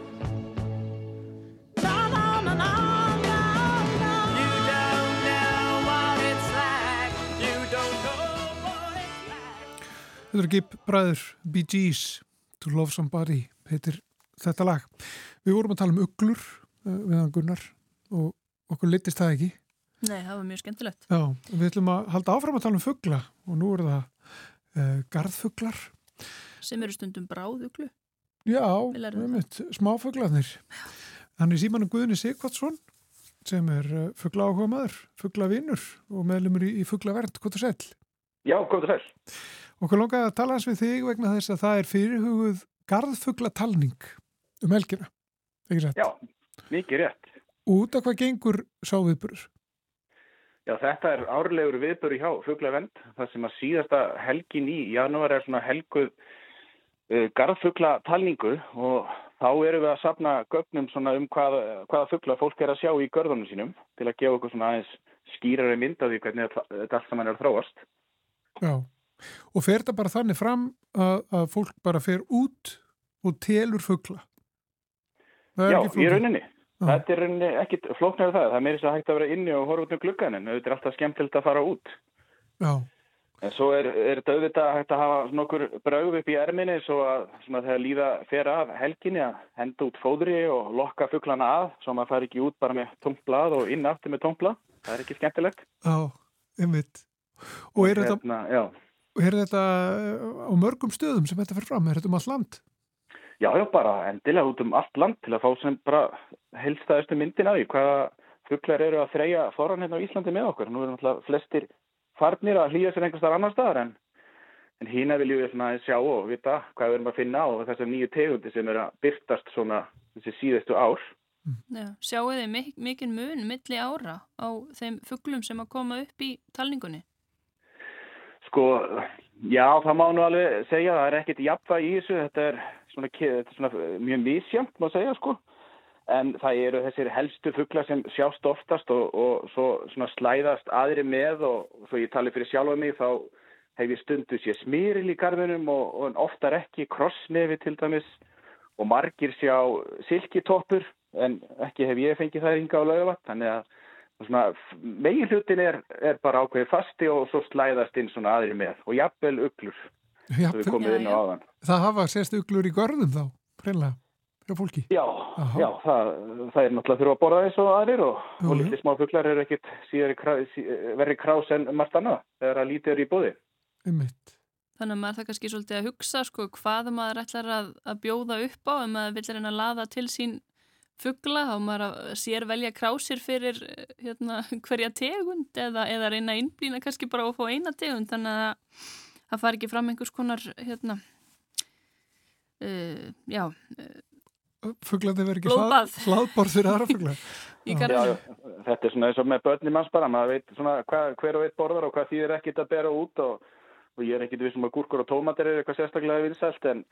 Speaker 1: Þetta eru Gibb Bræður, Bee Gees, To Love Somebody, heitir þetta lag. Við vorum að tala um uglur uh, við hann Gunnar og okkur litist það ekki.
Speaker 2: Nei, það var mjög skemmtilegt.
Speaker 1: Já, við ætlum að halda áfram að tala um fuggla og nú eru það uh, garðfugglar.
Speaker 2: Sem eru stundum bráðuglu.
Speaker 1: Já, smáfugglarnir. Hann er símanum Guðni Sigvardsson sem er uh, fuggla áhuga maður, fugglavinnur og meðlumur í, í fugglavernd. Hvað er sæl?
Speaker 6: Já, kom það sæl.
Speaker 1: Okkur langaði að tala hans við þig vegna þess að það er fyrirhuguð garðfugglatalning um helgina. Ekki rétt?
Speaker 6: Já, mikið rétt.
Speaker 1: Út af hvað gengur sá viðburður?
Speaker 6: Já, þetta er árlegur viðböru hjá Fuglavend. Það sem að síðasta helgin í janúar er svona helguð uh, garðfugla talningu og þá erum við að sapna gögnum svona um hvaða, hvaða fugla fólk er að sjá í görðunum sínum til að gefa okkur svona aðeins skýrari mynd af því hvernig þetta allt saman er að þróast.
Speaker 1: Já, og fer þetta bara þannig fram að, að fólk bara fer út og telur fuggla?
Speaker 6: Já, í rauninni. Já. Þetta er rauninni ekkit flóknar það. Það er meirins að hægt að vera inni og horfa út um gluggan en þetta er alltaf skemmtilt að fara út.
Speaker 1: Já.
Speaker 6: En svo er, er þetta auðvitað hægt að hafa nokkur brauð upp í erminni svo að þegar líða fer af helginni að henda út fóðri og lokka fugglana að svo maður fær ekki út bara með tómblad og inn aftur með tómblad. Það er ekki skemmtilegt.
Speaker 1: Já, einmitt. Og er þetta, hérna, er þetta á mörgum stöðum sem þetta fyrir fram? Er þetta um all land?
Speaker 6: Já, já, bara endilega út um allt land til að fá sem bara helstaðustu myndin af því hvaða fugglar eru að þreja foran hérna á Íslandi með okkur. Nú erum alltaf flestir farnir að hlýja sér einhver starf annar staðar en, en hína viljum við svona sjá og vita hvað við erum að finna og þessar nýju tegundi sem er að byrtast svona þessi síðustu ár.
Speaker 2: Já, sjáu þið mik mikinn mun milli ára á þeim fugglum sem að koma upp í talningunni?
Speaker 6: Sko, já, það má nú alveg segja, það er ekkit jafnvæg í þessu, þetta er svona, þetta er svona mjög mísjönd, má segja, sko. En það eru þessir helstu fuggla sem sjást oftast og, og svo slæðast aðri með og svo ég tali fyrir sjálfa mig þá hef ég stundu sér smýril í garðunum og, og oftar ekki krossnefi til dæmis og margir sjá silkitoppur en ekki hef ég fengið það ynga á lögavat þannig að megin hlutin er, er bara ákveðið fasti og svo slæðast inn svona aðri með og jafnvel uglur
Speaker 1: Jafnvel, það hafa sérst uglur í görðum þá, preinlega hjá fólki?
Speaker 6: Já, já það, það er náttúrulega þurfa að borða eins og aðrir og, og litli smá fugglar eru ekkit verið krás en margt annað þegar að lítið eru í bóði.
Speaker 1: Ummitt.
Speaker 2: Þannig að maður það kannski svolítið að hugsa sko hvað maður ætlar að, að bjóða upp á ef maður vil reyna að laða til sín fuggla þá maður sér velja krásir fyrir hérna, hverja tegund eða, eða reyna að innblýna kannski bara að fá eina tegund þannig að það fari ekki fram einhvers konar hérna, uh, já, uh,
Speaker 1: fugglandi verið ekki hlað, hlaðborð fyrir aðra fuggla
Speaker 6: þetta er svona eins og með börnum hans bara maður veit svona hva, hver og eitt borðar og hvað þýðir ekkit að bera út og, og ég er ekkit við sem að gúrkur og tómater er eitthvað sérstaklega viðsælt en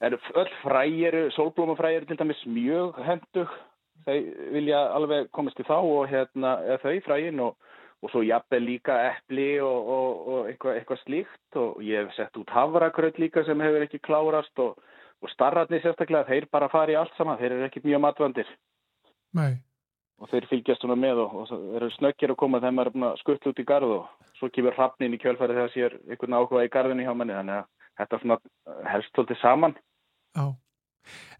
Speaker 6: er öll frægir, sólblómafrægir til dæmis mjög hendug þau vilja alveg komast í þá og hérna þau frægin og, og svo jafnveg líka eppli og, og eitthvað, eitthvað slíkt. Og ég hef sett út havrakraut líka sem hefur ekki klárast og og starratni sérstaklega, þeir bara fari allt saman, þeir eru ekkit mjög matvandir.
Speaker 1: Nei.
Speaker 6: og þeir fylgjast svona með og, og þeir eru snöggir að koma þegar maður er skutt út í garð og svo kemur hrappnin í kjölfæri þegar sér einhvern áhuga í garðinni hjá manni þannig að þetta helst tóltið saman
Speaker 1: Já,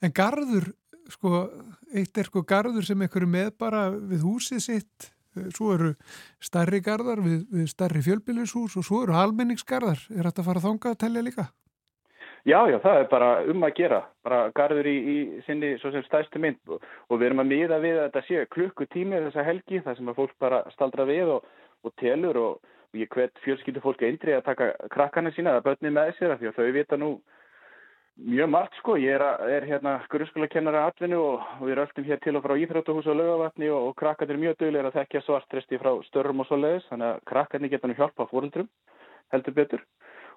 Speaker 1: en garður sko, eitt er sko garður sem einhverju með bara við húsið sitt svo eru starri garðar við, við starri fjölbílishús og svo eru almenningsgarðar, er þetta að fara þánga að tellja líka?
Speaker 6: Já, já, það er bara um að gera, bara garður í, í sinni svo sem stæðstu mynd. Og, og við erum að miða við að þetta sé klukkutími þessa helgi þar sem að fólk bara staldra við og, og telur. Og, og ég hvet fjölskyldu fólk eindri að taka krakkana sína að börni með sér af því að þau vita nú mjög margt sko, ég er, að, er hérna grunnskólakennara atvinnu og við röldum hér til og frá Íþróttuhús og lögavatni og krakkarnir er mjög dögulega að þekkja svartresti frá störrum og svo leiðis þannig að krakkarnir geta nú hjálpa fóröldrum heldur betur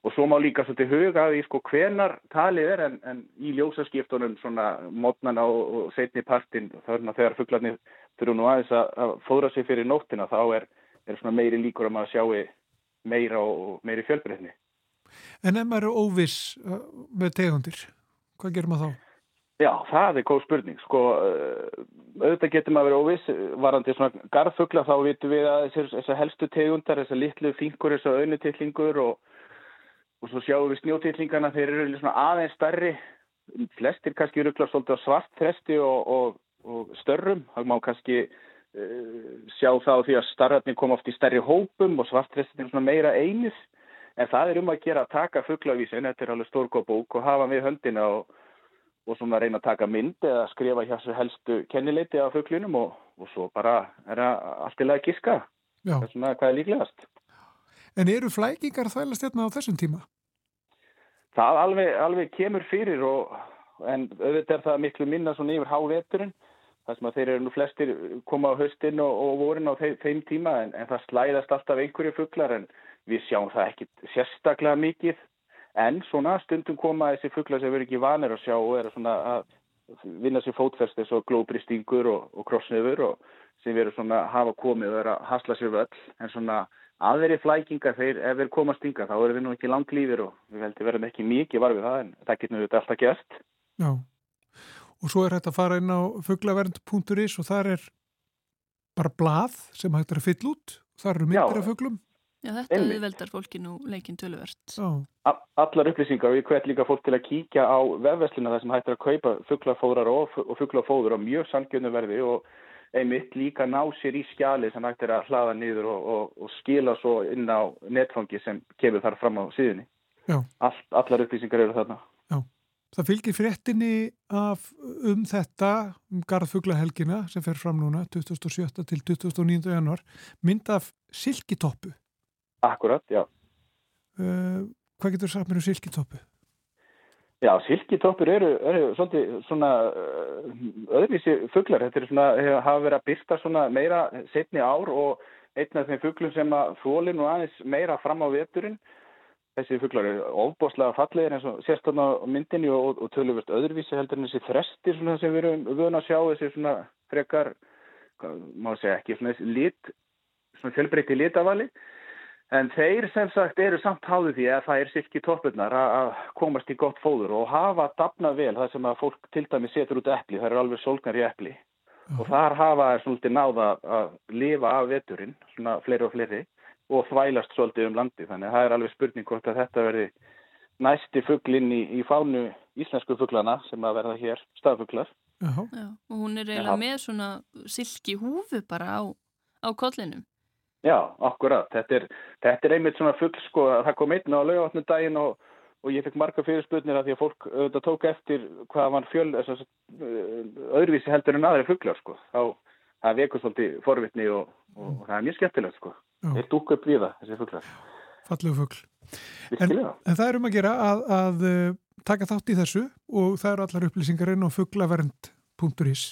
Speaker 6: og svo má líka svolítið huga að því sko hvenar talið er en, en í ljósaskiptunum svona mótnana og, og setni partin þarna þegar fugglarnir þurfu nú aðeins að, að fóðra sig fyrir nóttina þá er, er svona meiri líkur að maður sjáu meira og meiri fjölbreytni.
Speaker 1: En ef maður er óviss uh, með tegundir, hvað gerir maður þá?
Speaker 6: Já, það er góð spurning. Sko, uh, auðvitað getur maður verið óviss, varandi svona garðfugla þá vitum við að þessar helstu tegundar, þessar litlu fingur, þessar auðnutillingur og og svo sjáum við snjótillingana þeir eru svona aðeins starri flestir kannski rugglar svolítið á svartþresti og, og, og störrum það má kannski uh, sjá það á því að starratni kom oft í starri hópum og svartþrestin er svona meira einis en það er um að gera að taka fugglavísin, þetta er alveg stórgóð bók og hafa við höndina og, og svona reyna að taka mynd eða skrifa hér svo helstu kennileiti af fugglinum og svo bara er það allt í lagi giska. Það er svona hvað er líklegast.
Speaker 1: En eru flækingar þælast hérna á þessum tíma?
Speaker 6: Það alveg, alveg kemur fyrir og, en auðvitað er það miklu minna svona yfir háveturinn þar sem að þeir eru nú flestir koma á höstin og, og vorin á þeim tíma en, en það slæðast alltaf einhverju fugglar en við sjáum það ekki sérstaklega mikið en svona stundum koma þessi fugglar sem verður ekki vanir að sjá og er svona að vinna sér fótfest eins og glóbristingur og, og krossnöfur og sem við erum svona hafa komið og er að hasla sér völl en svona aðveri flækingar þeir ef við komast yngar þá erum við nú ekki langlýfir og við veldum verðum ekki mikið var við það en það getur við alltaf gert.
Speaker 1: Já. Og svo er þetta að fara inn á fugglavernd.is og þar er bara blað sem hægt er að fylla út. Þar eru myndir af fugglum
Speaker 2: Já, þetta auðveldar fólki nú leikin töluvert.
Speaker 6: Allar upplýsingar og ég hvet líka fólk til að kíkja á vefveslina þar sem hættir að kaupa fugglafóðrar og, fugglafóður á mjög sangjönu verði og einmitt líka ná sér í skjali sem hættir að hlaða niður og, og, og skila svo inn á netfangi sem kemur þar fram á síðunni. All, allar upplýsingar eru þarna.
Speaker 1: Já. Það fylgir fréttinni af um þetta, um Garðfuglahelgina sem fer fram núna 2007 til 2009. januar, mynd af silkitoppu.
Speaker 6: Akkurat, já.
Speaker 1: Uh, hvað getur sagt mér um silkitoppu?
Speaker 6: Já, silkitoppur eru, eru svolítið svona uh, öðruvísi fugglar. Þetta er svona, hafa verið að byrsta svona meira setni ár og einn af þeim fugglum sem að þóli nú aðeins meira fram á veturinn. Þessi fugglar eru ofboslega fallegir eins og sérstaklega á myndinni og, og töluvert öðruvísi heldur en þessi þrestir svona sem við erum vöna að sjá, þessi svona frekar, má segja ekki, svona lit, svona fjölbreytti litavali. En þeir sem sagt eru samt háðu því að það er silki toppurnar að komast í gott fóður og hafa dafnað vel það sem að fólk til dæmi setur út epli, það eru alveg solgar í epli uh -huh. og þar hafa er svolítið náða að lifa af veturinn, svona fleiri og fleiri og þvælast svolítið um landi þannig að það er alveg spurning hvort að þetta verði næsti fugglinn í, í fánu íslensku fugglana sem að verða hér staðfugglar.
Speaker 2: Uh -huh. Já, og hún er eiginlega með svona silki húfu bara á, á kollinum.
Speaker 6: Já, akkurat. Þetta er, þetta er einmitt svona full sko að það kom einn á laugavatnum daginn og, og ég fekk marga fyrirspurnir að því að fólk auðvitað tók eftir hvað var fjöl, þess að öðruvísi heldur en aðri fugglar sko. Þá það vekur svolítið forvitni og, og, og það er mjög skemmtilegt sko. Þeir dúk upp við það, þessi fugglar.
Speaker 1: Fallegu fuggl. En, en það er um að gera að, að taka þátt í þessu og það eru allar upplýsingarinn á fugglavernd.is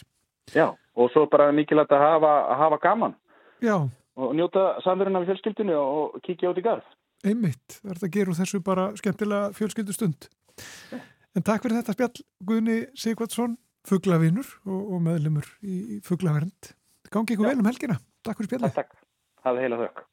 Speaker 6: Já, og svo bara mikilvægt að hafa, að hafa gaman.
Speaker 1: Já,
Speaker 6: og njóta samverðina við fjölskyldinu og kíkja át í garð.
Speaker 1: Einmitt, það er að gera úr þessu bara skemmtilega fjölskyldustund. En takk fyrir þetta spjall Guðni Sigvardsson, fugglavinur og, og meðlumur í fugglavernd. Gangi ykkur vel um helgina. Takk fyrir spjallið.
Speaker 6: Takk, takk. Hafið heila þökk.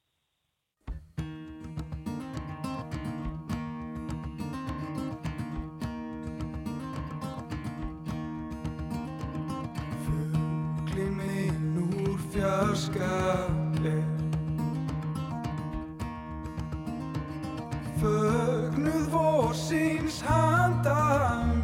Speaker 7: Fugglin minn úr fjarska Fögnuð vorsins handa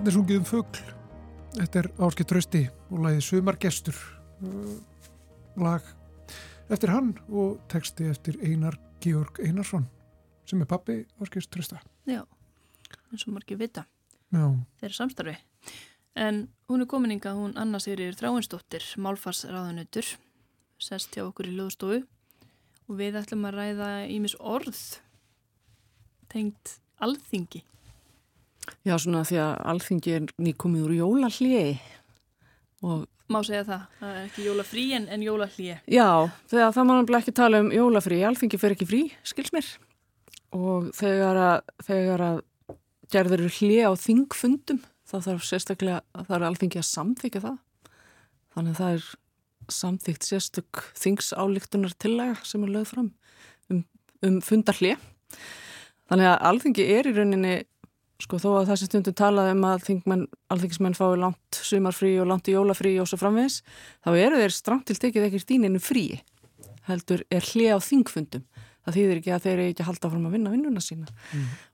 Speaker 1: Hann er sungið um fugl. Þetta er Áskei Trausti og lagið Sumargestur. Uh, lag eftir hann og texti eftir Einar Georg Einarsson sem er pappi Áskei Trausta.
Speaker 2: Já, eins og margir vita.
Speaker 1: Já,
Speaker 2: þeirra samstarfi. En hún er komininga, hún Anna Sigriður Þráinsdóttir, málfarsráðanutur, sest hjá okkur í löðstofu og við ætlum að ræða ímis orð tengt alþingi.
Speaker 8: Já, svona því að alþingi er nýkomið úr jólahliði og
Speaker 2: Má segja það, það er ekki jólafrí en, en jólahlíi.
Speaker 8: já, þegar það má náttúrulega ekki tala um jólafrí, alþingi fer ekki frí, skils mér. Og þegar að, þegar að gerður hlið á þingfundum þá þarf sérstaklega, það er alþingi að samþykja það. Þannig að það er samþykt sérstök þingsálíktunar tillega sem er lögð fram um, um fundarhlið þannig að alþingi er í rauninni sko þó að þessi stundum talaði um að þingmenn, alþingismenn fái langt sumarfrí og langt jólafrí og svo framvegis þá eru þeir stramt til tekið ekkert dýninu frí heldur er hlið á þingfundum það þýðir ekki að þeir eru ekki að halda fram að vinna vinnuna sína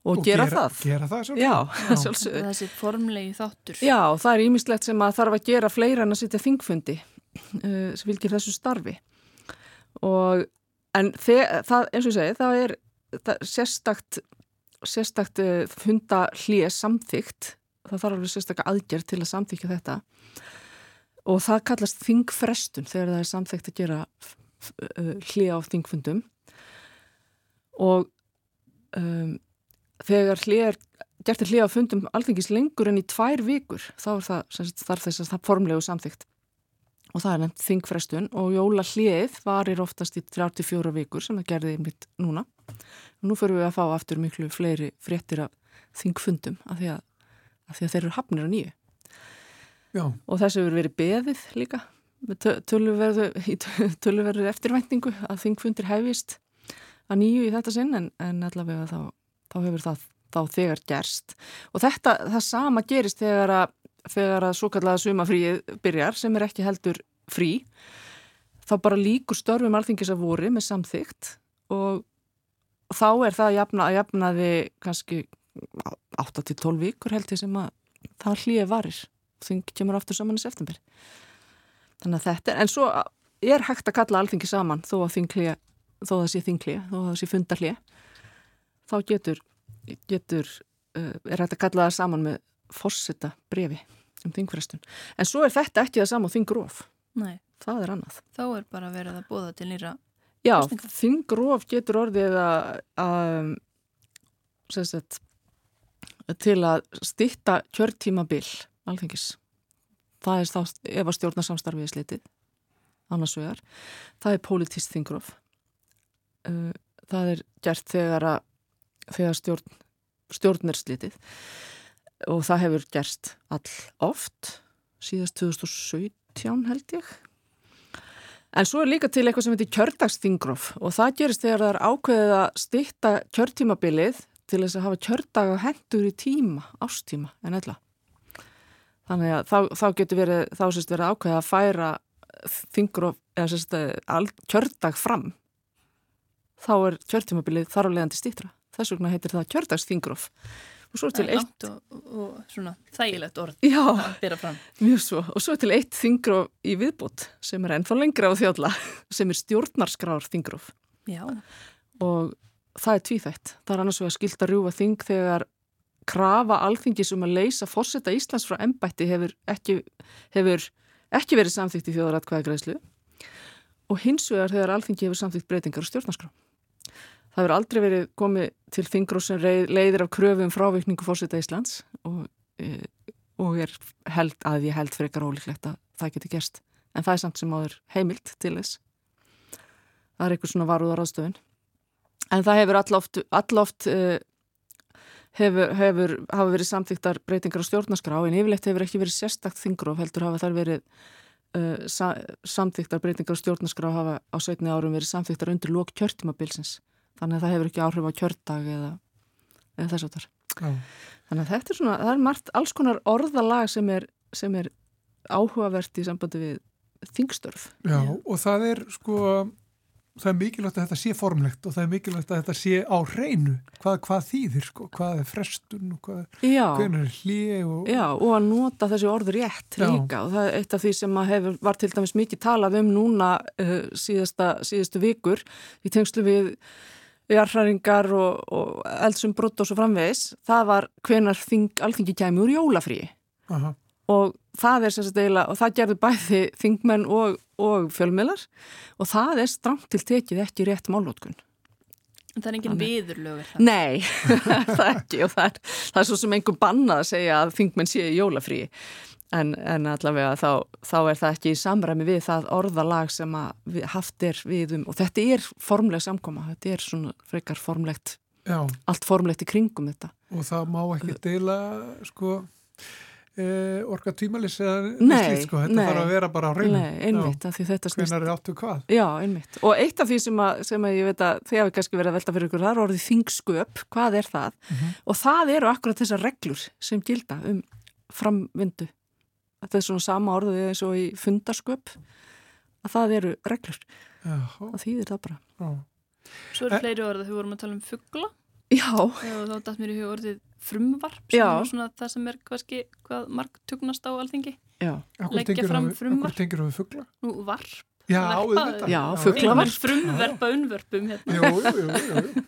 Speaker 8: og, gera, það
Speaker 1: Gera það sjálf.
Speaker 8: Já,
Speaker 1: Já.
Speaker 8: sjálfsögðu.
Speaker 2: Þessi formlegi þáttur.
Speaker 8: Já, það er ímislegt sem að þarf að gera fleira en að sitja þingfundi uh, sem fylgir þessu starfi og en þe það, eins og ég segi, það er það, sérstakt sérstakt uh, funda hlýja samþygt það þarf alveg sérstakka aðgerð til að samþykja þetta. Og það kallast þingfrestun þegar það er samþygt að gera uh, hlýja á þingfundum. Og um, þegar hlýja er gert er hlýja á fundum alþingis lengur en í tvær vikur þá er það, sagt, þarf þess að það formlegu samþygt og það er nefnt þingfrestun og jóla hlýið varir oftast í 34 vikur sem það gerði mitt núna. Nú fyrir við að fá aftur miklu fleiri fréttir af þingfundum af því að, af því að þeir eru hafnir á nýju.
Speaker 1: Já,
Speaker 8: og þessu hefur verið beðið líka. Töluverðu, í tö- töluverðu eftirvæntingu að þingfundir hefist að nýju í þetta sinn en, en allavega þá, þá hefur það þá þegar gerst. Og þetta, það sama gerist þegar að, þegar að svo kallaða sumafríið byrjar sem er ekki heldur frí þá bara líkur störfum alþingis að voru með samþygt og þá er það að jafna, að jafnaði kannski 8-12 vikur held ég sem að það hlýja varir. Þing kemur aftur saman í september. Þannig að þetta en svo er hægt að kalla alþingi saman þó að þingli þó að það sé þingli, þó að það sé fundarli þá getur getur, uh, er hægt að kalla það saman með fórseta brefi um þingfrestun, en svo er þetta ekki það saman og þingróf,
Speaker 2: Nei,
Speaker 8: það er annað
Speaker 2: þá er bara verið að bóða til nýra.
Speaker 8: Já, þingróf getur orðið að, sagt, til að stýtta kjörtímabil alþingis. Það er þá ef að stjórna samstarfið er slitið, annars vegar. Það er pólitíst þingróf. Uh, Það er gert þegar, að, þegar stjórn, stjórn er slitið og það hefur gerst all oft, síðast 2017 held ég. En svo er líka til eitthvað sem heitir kjördagsþingróf og það gerist þegar það er ákveðið að stýtta kjörtímabilið til þess að hafa kjördaga hendur í tíma, ástíma en ella. Þannig að þá, þá getur verið, þá sést verið ákveðið að færa þingróf, eða sérst kjördag fram. Þá er kjörtímabilið þar á leiðandi stýttra. Þess vegna heitir það kjördagsþingróf. Og svo er til eitt,
Speaker 2: og, og svona þægilegt orð
Speaker 8: já,
Speaker 2: að byrja fram.
Speaker 8: Mjög svo. Og svo er til eitt þingróf í viðbútt sem er ennþá lengra á þjóðla sem er stjórnarskrár þingróf
Speaker 2: Já,
Speaker 8: og það er tvíþætt. Það er annars vegar skilt að rjúfa þing þegar krafa alþingis um að leysa fórseta Íslands frá embætti hefur ekki, hefur ekki verið samþýtt í þjóðaratkvæðagreðslu og hins vegar þegar alþingi hefur samþýtt breytingar á stjórnarskrá. Það hefur aldrei verið komið til reið- leiðir af kröfum frávikningu fórseta Íslands og, e, og er held að ég held frekar ólíklegt að það geti gerst. En það er samt sem áður heimilt til þess. Það er eitthvað svona varúðar aðstöðun. En það hefur alloft, alloft uh, hefur, hefur hafa verið samþyktar breytingar á stjórnarskrá en yfirleitt hefur ekki verið sérstakt þingróf heldur hafa þar verið uh, sa, samþyktar breytingar á stjórnarskrá hafa á sveitni árum verið samþyktar undir lók kjörtímabilsins. Þannig að það hefur ekki áhrif á kjördag eða, eða þess
Speaker 1: já,
Speaker 8: Þannig að þetta er svona, það er margt alls konar orðalag sem er, sem er áhugavert í sambandi við þingstörf.
Speaker 1: já, og það er sko það er mikilvægt að þetta sé formlegt og það er mikilvægt að þetta sé á hreinu. Hvað, hvað þýðir, sko, hvað er frestun og hvað,
Speaker 8: Já,
Speaker 1: hvernig er hlið og
Speaker 8: já, og að nota þessi orð rétt
Speaker 1: Já.
Speaker 8: líka. Og það er eitt af því sem hefur, var til dæmis mikið talað um núna uh, síðasta, síðastu vikur í tengslu við jarðhræringar og, og eldsumbrott og svo framvegis, það var hvenar þing, alþingi kæmi úr jólafríi
Speaker 1: aha,
Speaker 8: og það er sem sagt eiginlega, og það gerðu bæði þingmenn og, og fjölmiðlar og það er stramt til tekið ekki rétt málótkun.
Speaker 2: En það er engin
Speaker 8: Þannig.
Speaker 2: viðurlög er það.
Speaker 8: Nei, það er ekki og það er, það er svo sem einhver bannað að segja að þingmenn séu í jólafríi en, en allavega þá, þá er það ekki í samræmi við það orðalag sem að haft er við um og þetta er formleg samkoma, þetta er svona frekar formlegt,
Speaker 1: já,
Speaker 8: allt formlegt í kringum þetta.
Speaker 1: og það má ekki deila, sko e, orka tímalis eða
Speaker 8: Nei,
Speaker 1: slíkt, sko, þetta
Speaker 8: nei.
Speaker 1: þarf að vera bara á hreinu
Speaker 8: Nei, einmitt, af því þetta snýst
Speaker 1: hvenar er áttu hvað
Speaker 8: Já, einmitt. Og eitt af því sem að, sem að ég veit að þið hafi kannski verið að velta fyrir ykkur, það er orðið þingsköp, hvað er það? Og það eru akkurat þessar reglur sem gilda um framvindu. Þetta er svona sama orðið eins og í fundarsköp, að það eru reglur.
Speaker 1: já,
Speaker 8: Það þýðir það bara.
Speaker 1: já.
Speaker 2: Svo eru fleiri orð að við vorum að tala um fuggla
Speaker 8: Já,
Speaker 2: og þá dætt mér í hug orðið frumvarp sem
Speaker 8: Já.
Speaker 2: er svona það sem er kannski hvað marg tugnast á alþingi.
Speaker 8: já,
Speaker 2: Leggja fram frumvarp.
Speaker 1: akkur tengir við fugla
Speaker 2: Nú, varp.
Speaker 1: já,
Speaker 2: Verpa-
Speaker 1: auðvitað.
Speaker 8: Já.
Speaker 2: Þingmenn frumverpa unnvörpum hérna.
Speaker 1: jú, jú, jú, jú.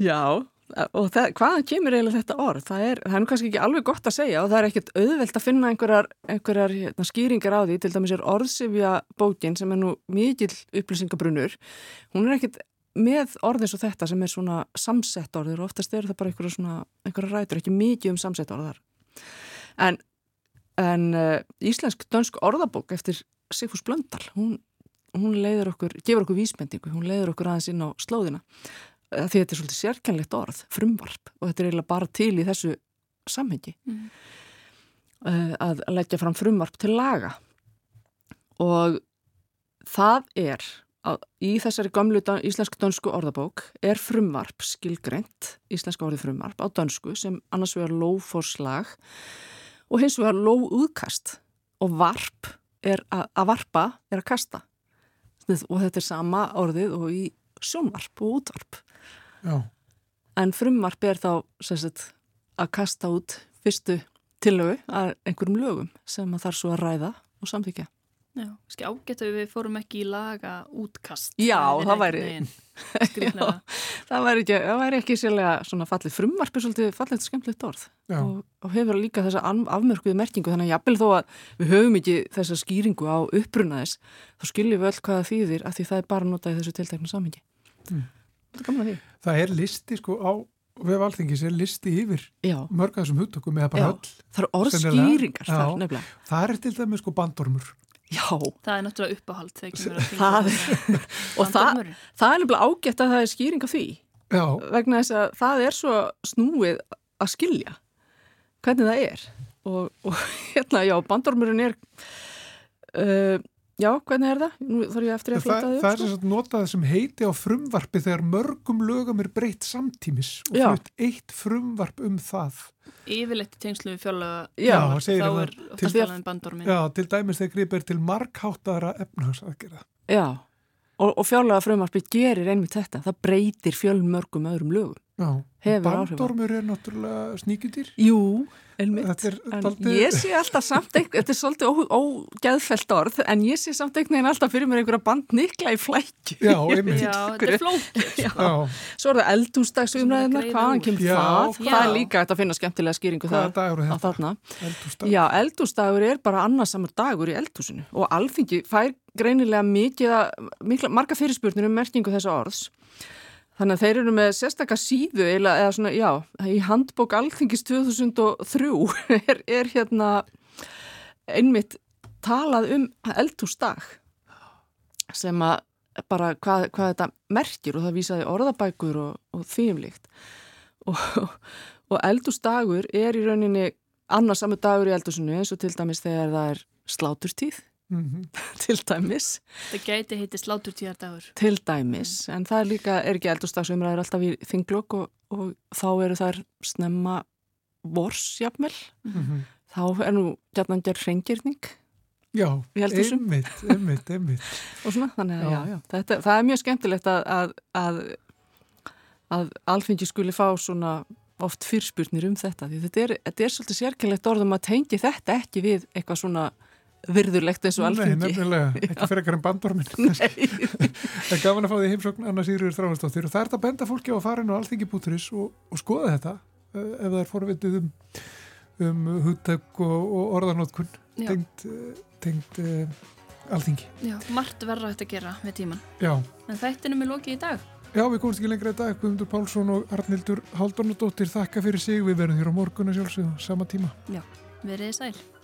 Speaker 8: já. Og það, hvaðan kemur eiginlega þetta orð? Það er, það er kannski ekki alveg gott að segja og það er ekkert auðvelt að finna einhverjar, einhverjar hérna, skýringar á því, til dæmis er orðsifja bókin sem er nú mikill upplýsingabrunnur, hún er ekkert með orðin svo þetta sem er svona samsett orður og oftast eru það bara einhverja svona, einhverja rætur, ekki mikið um samsett orðar. En, en uh, íslensk dönsk orðabók eftir Sigfús Blöndal, hún, hún leiður okkur, gefur okkur vísbendingu, hún leiður okkur aðeins inn á slóðina Eh, því þetta er svolítið sérkennlegt orð, frumvarp og þetta er eiginlega bara til í þessu samhengi.
Speaker 2: Mhm.
Speaker 8: uh, að leggja fram frumvarp til laga. Og það er að í þessari gamlu íslensk-dönsku orðabók er frumvarp skilgreint, íslenska orðið frumvarp á dönsku sem annars vegar lóforslag og hins vegar lóúðkast og varp er að, að varpa er að kasta. Og þetta er sama orðið og í sjónvarp og útvarp
Speaker 1: já.
Speaker 8: en frumvarp er þá sagt, að kasta út fyrstu tillögu að einhverjum lögum sem að þarf svo að ræða og samþykja.
Speaker 2: Já, skil ágætt að við fórum ekki í laga útkast.
Speaker 8: Já, það væri-
Speaker 2: skrýtnara.
Speaker 8: Það væri ekki, það væri ekki sérlega svona fallið frumvarp er svolítið fallið skemmtilegt orð
Speaker 1: Já.
Speaker 8: og, og hefur líka þessa afmörkuðu merkingu þannig að jafnvel þó að við höfum ekki þessa skýringu á upprunaðis þá skiljum við öll hvað það þýðir af því það er bara notað í þessu tiltekna samhengi.
Speaker 1: Mm.
Speaker 8: Það að
Speaker 1: það er listi sko á við valþingis er listi yfir
Speaker 8: Já,
Speaker 1: mörg að þessum hugtökum eða bara
Speaker 8: Já.
Speaker 1: öll
Speaker 8: það eru orðskýringar þar
Speaker 1: Já.
Speaker 8: nefnilega.
Speaker 1: það er til dæmis sko bandormur
Speaker 8: Já,
Speaker 2: Það er náttúrulega uppáhald þegar kemur að
Speaker 8: Það
Speaker 2: þingum.
Speaker 8: og það, það er nefnilega ágætt að það er skýring á því.
Speaker 1: Já,
Speaker 8: vegna þess að það er svo snúið að skilja hvernig það er. Og, og hérna, já, bandormurinn er uh, já, hvernig er það? Nú þarf ég eftir að
Speaker 1: það, það,
Speaker 8: þau
Speaker 1: það er sem sagt notað sem heiti á frumvarpi þegar mörgum lögum er breytt samtímis og
Speaker 8: Já.
Speaker 1: flutt eitt frumvarp um það
Speaker 2: Yfirleitt tengslu við
Speaker 1: segir
Speaker 2: þá
Speaker 1: það.
Speaker 2: er
Speaker 1: Til-
Speaker 2: oftast talað um bandormin.
Speaker 1: já, til dæmis þegar gripir til markháttaðara efnahagsaðgerða
Speaker 8: já, og, og fjárlega frumvarpi gerir einmitt þetta, það breytir fjölmörgum öðrum lögum
Speaker 1: já,
Speaker 8: Hefur áhrif á.
Speaker 1: bandormur er náttúrulega sníkjundir
Speaker 8: Jú, einmitt
Speaker 1: þetta er
Speaker 8: En
Speaker 1: daldið
Speaker 8: ég sé alltaf samt einhver, þetta er svolítið ó- ógeðfellt orð, en ég sé samt einhvern veginn alltaf fyrir mér einhverja bandnikla í flækju.
Speaker 1: já, einmitt
Speaker 2: Já, þetta er flókið.
Speaker 8: Já.
Speaker 1: já,
Speaker 8: Svo er það
Speaker 2: að
Speaker 8: hvaðan kemur það?
Speaker 1: Já,
Speaker 8: það er líka hægt að finna skemmtilega skýringu
Speaker 1: hvaða
Speaker 8: það
Speaker 1: dagur er þetta?
Speaker 8: þarna.
Speaker 1: Eldhúsdag?
Speaker 8: Já, eldúsdagur er bara annarsamur dagur í eldhúsinu og alþingi fær greinilega mikið að, mikla, marga fyrirspurnir um merkingu þessa orðs. Þannig að þeir eru með sérstakka síðu eða, eða svona, já, í handbók alþingis 2003 er, er hérna einmitt talað um eldhúsdag sem að bara hvað, hvað þetta merkir og það vísaði orðabækur og, og þýmlíkt og, og eldhúsdagur er í rauninni annarsamur dagur í eldhúsinu eins og til dæmis þegar það er sláturtíð
Speaker 1: Mhm.
Speaker 8: til dæmis,
Speaker 2: Það gæti heiti sláturtíðardagur.
Speaker 8: til dæmis en það er líka, er ekki eldhúsdagsumræður alltaf í þinglokk og, og þá eru þær snemma vors jafnvel,
Speaker 1: Mhm.
Speaker 8: þá er nú gætnan gerð hreingirning
Speaker 1: Já, einmitt, einmitt, einmitt.
Speaker 8: og svona, þannig að
Speaker 1: Já.
Speaker 8: já, já, þetta, það er mjög skemmtilegt að, að, að, að alþingi skuli fá svona oft fyrspurnir um þetta, því þetta er, þetta er svolítið sérkennlegt orðum að tengi þetta ekki við eitthvað svona virðurlegt eins og
Speaker 1: Nei,
Speaker 8: alþingi.
Speaker 1: nefnilega, ekki fyrir ekkar en bandormin.
Speaker 8: Nei,
Speaker 1: Það er gaman að fá því heimsókn Anna Sýrur Þráinsdóttir og það er þetta að benda fólki á að fara inn á alþingi.is og, og skoða þetta uh, ef það er forvitið um, um hugtök og, og orðanótkun
Speaker 2: Já.
Speaker 1: tengt, uh, tengt uh, alþingi.
Speaker 2: Já, margt þetta að gera við tíman.
Speaker 1: Já.
Speaker 2: En þættinum er lokið í dag.
Speaker 1: Já, við komumst ekki lengra í dag, Guðmundur Pálsson og Arnildur Haldunadóttir þakka fyrir sig, við verðum hér á morgun að sjálfsögðu, sama tíma.
Speaker 2: Verið þið sæl.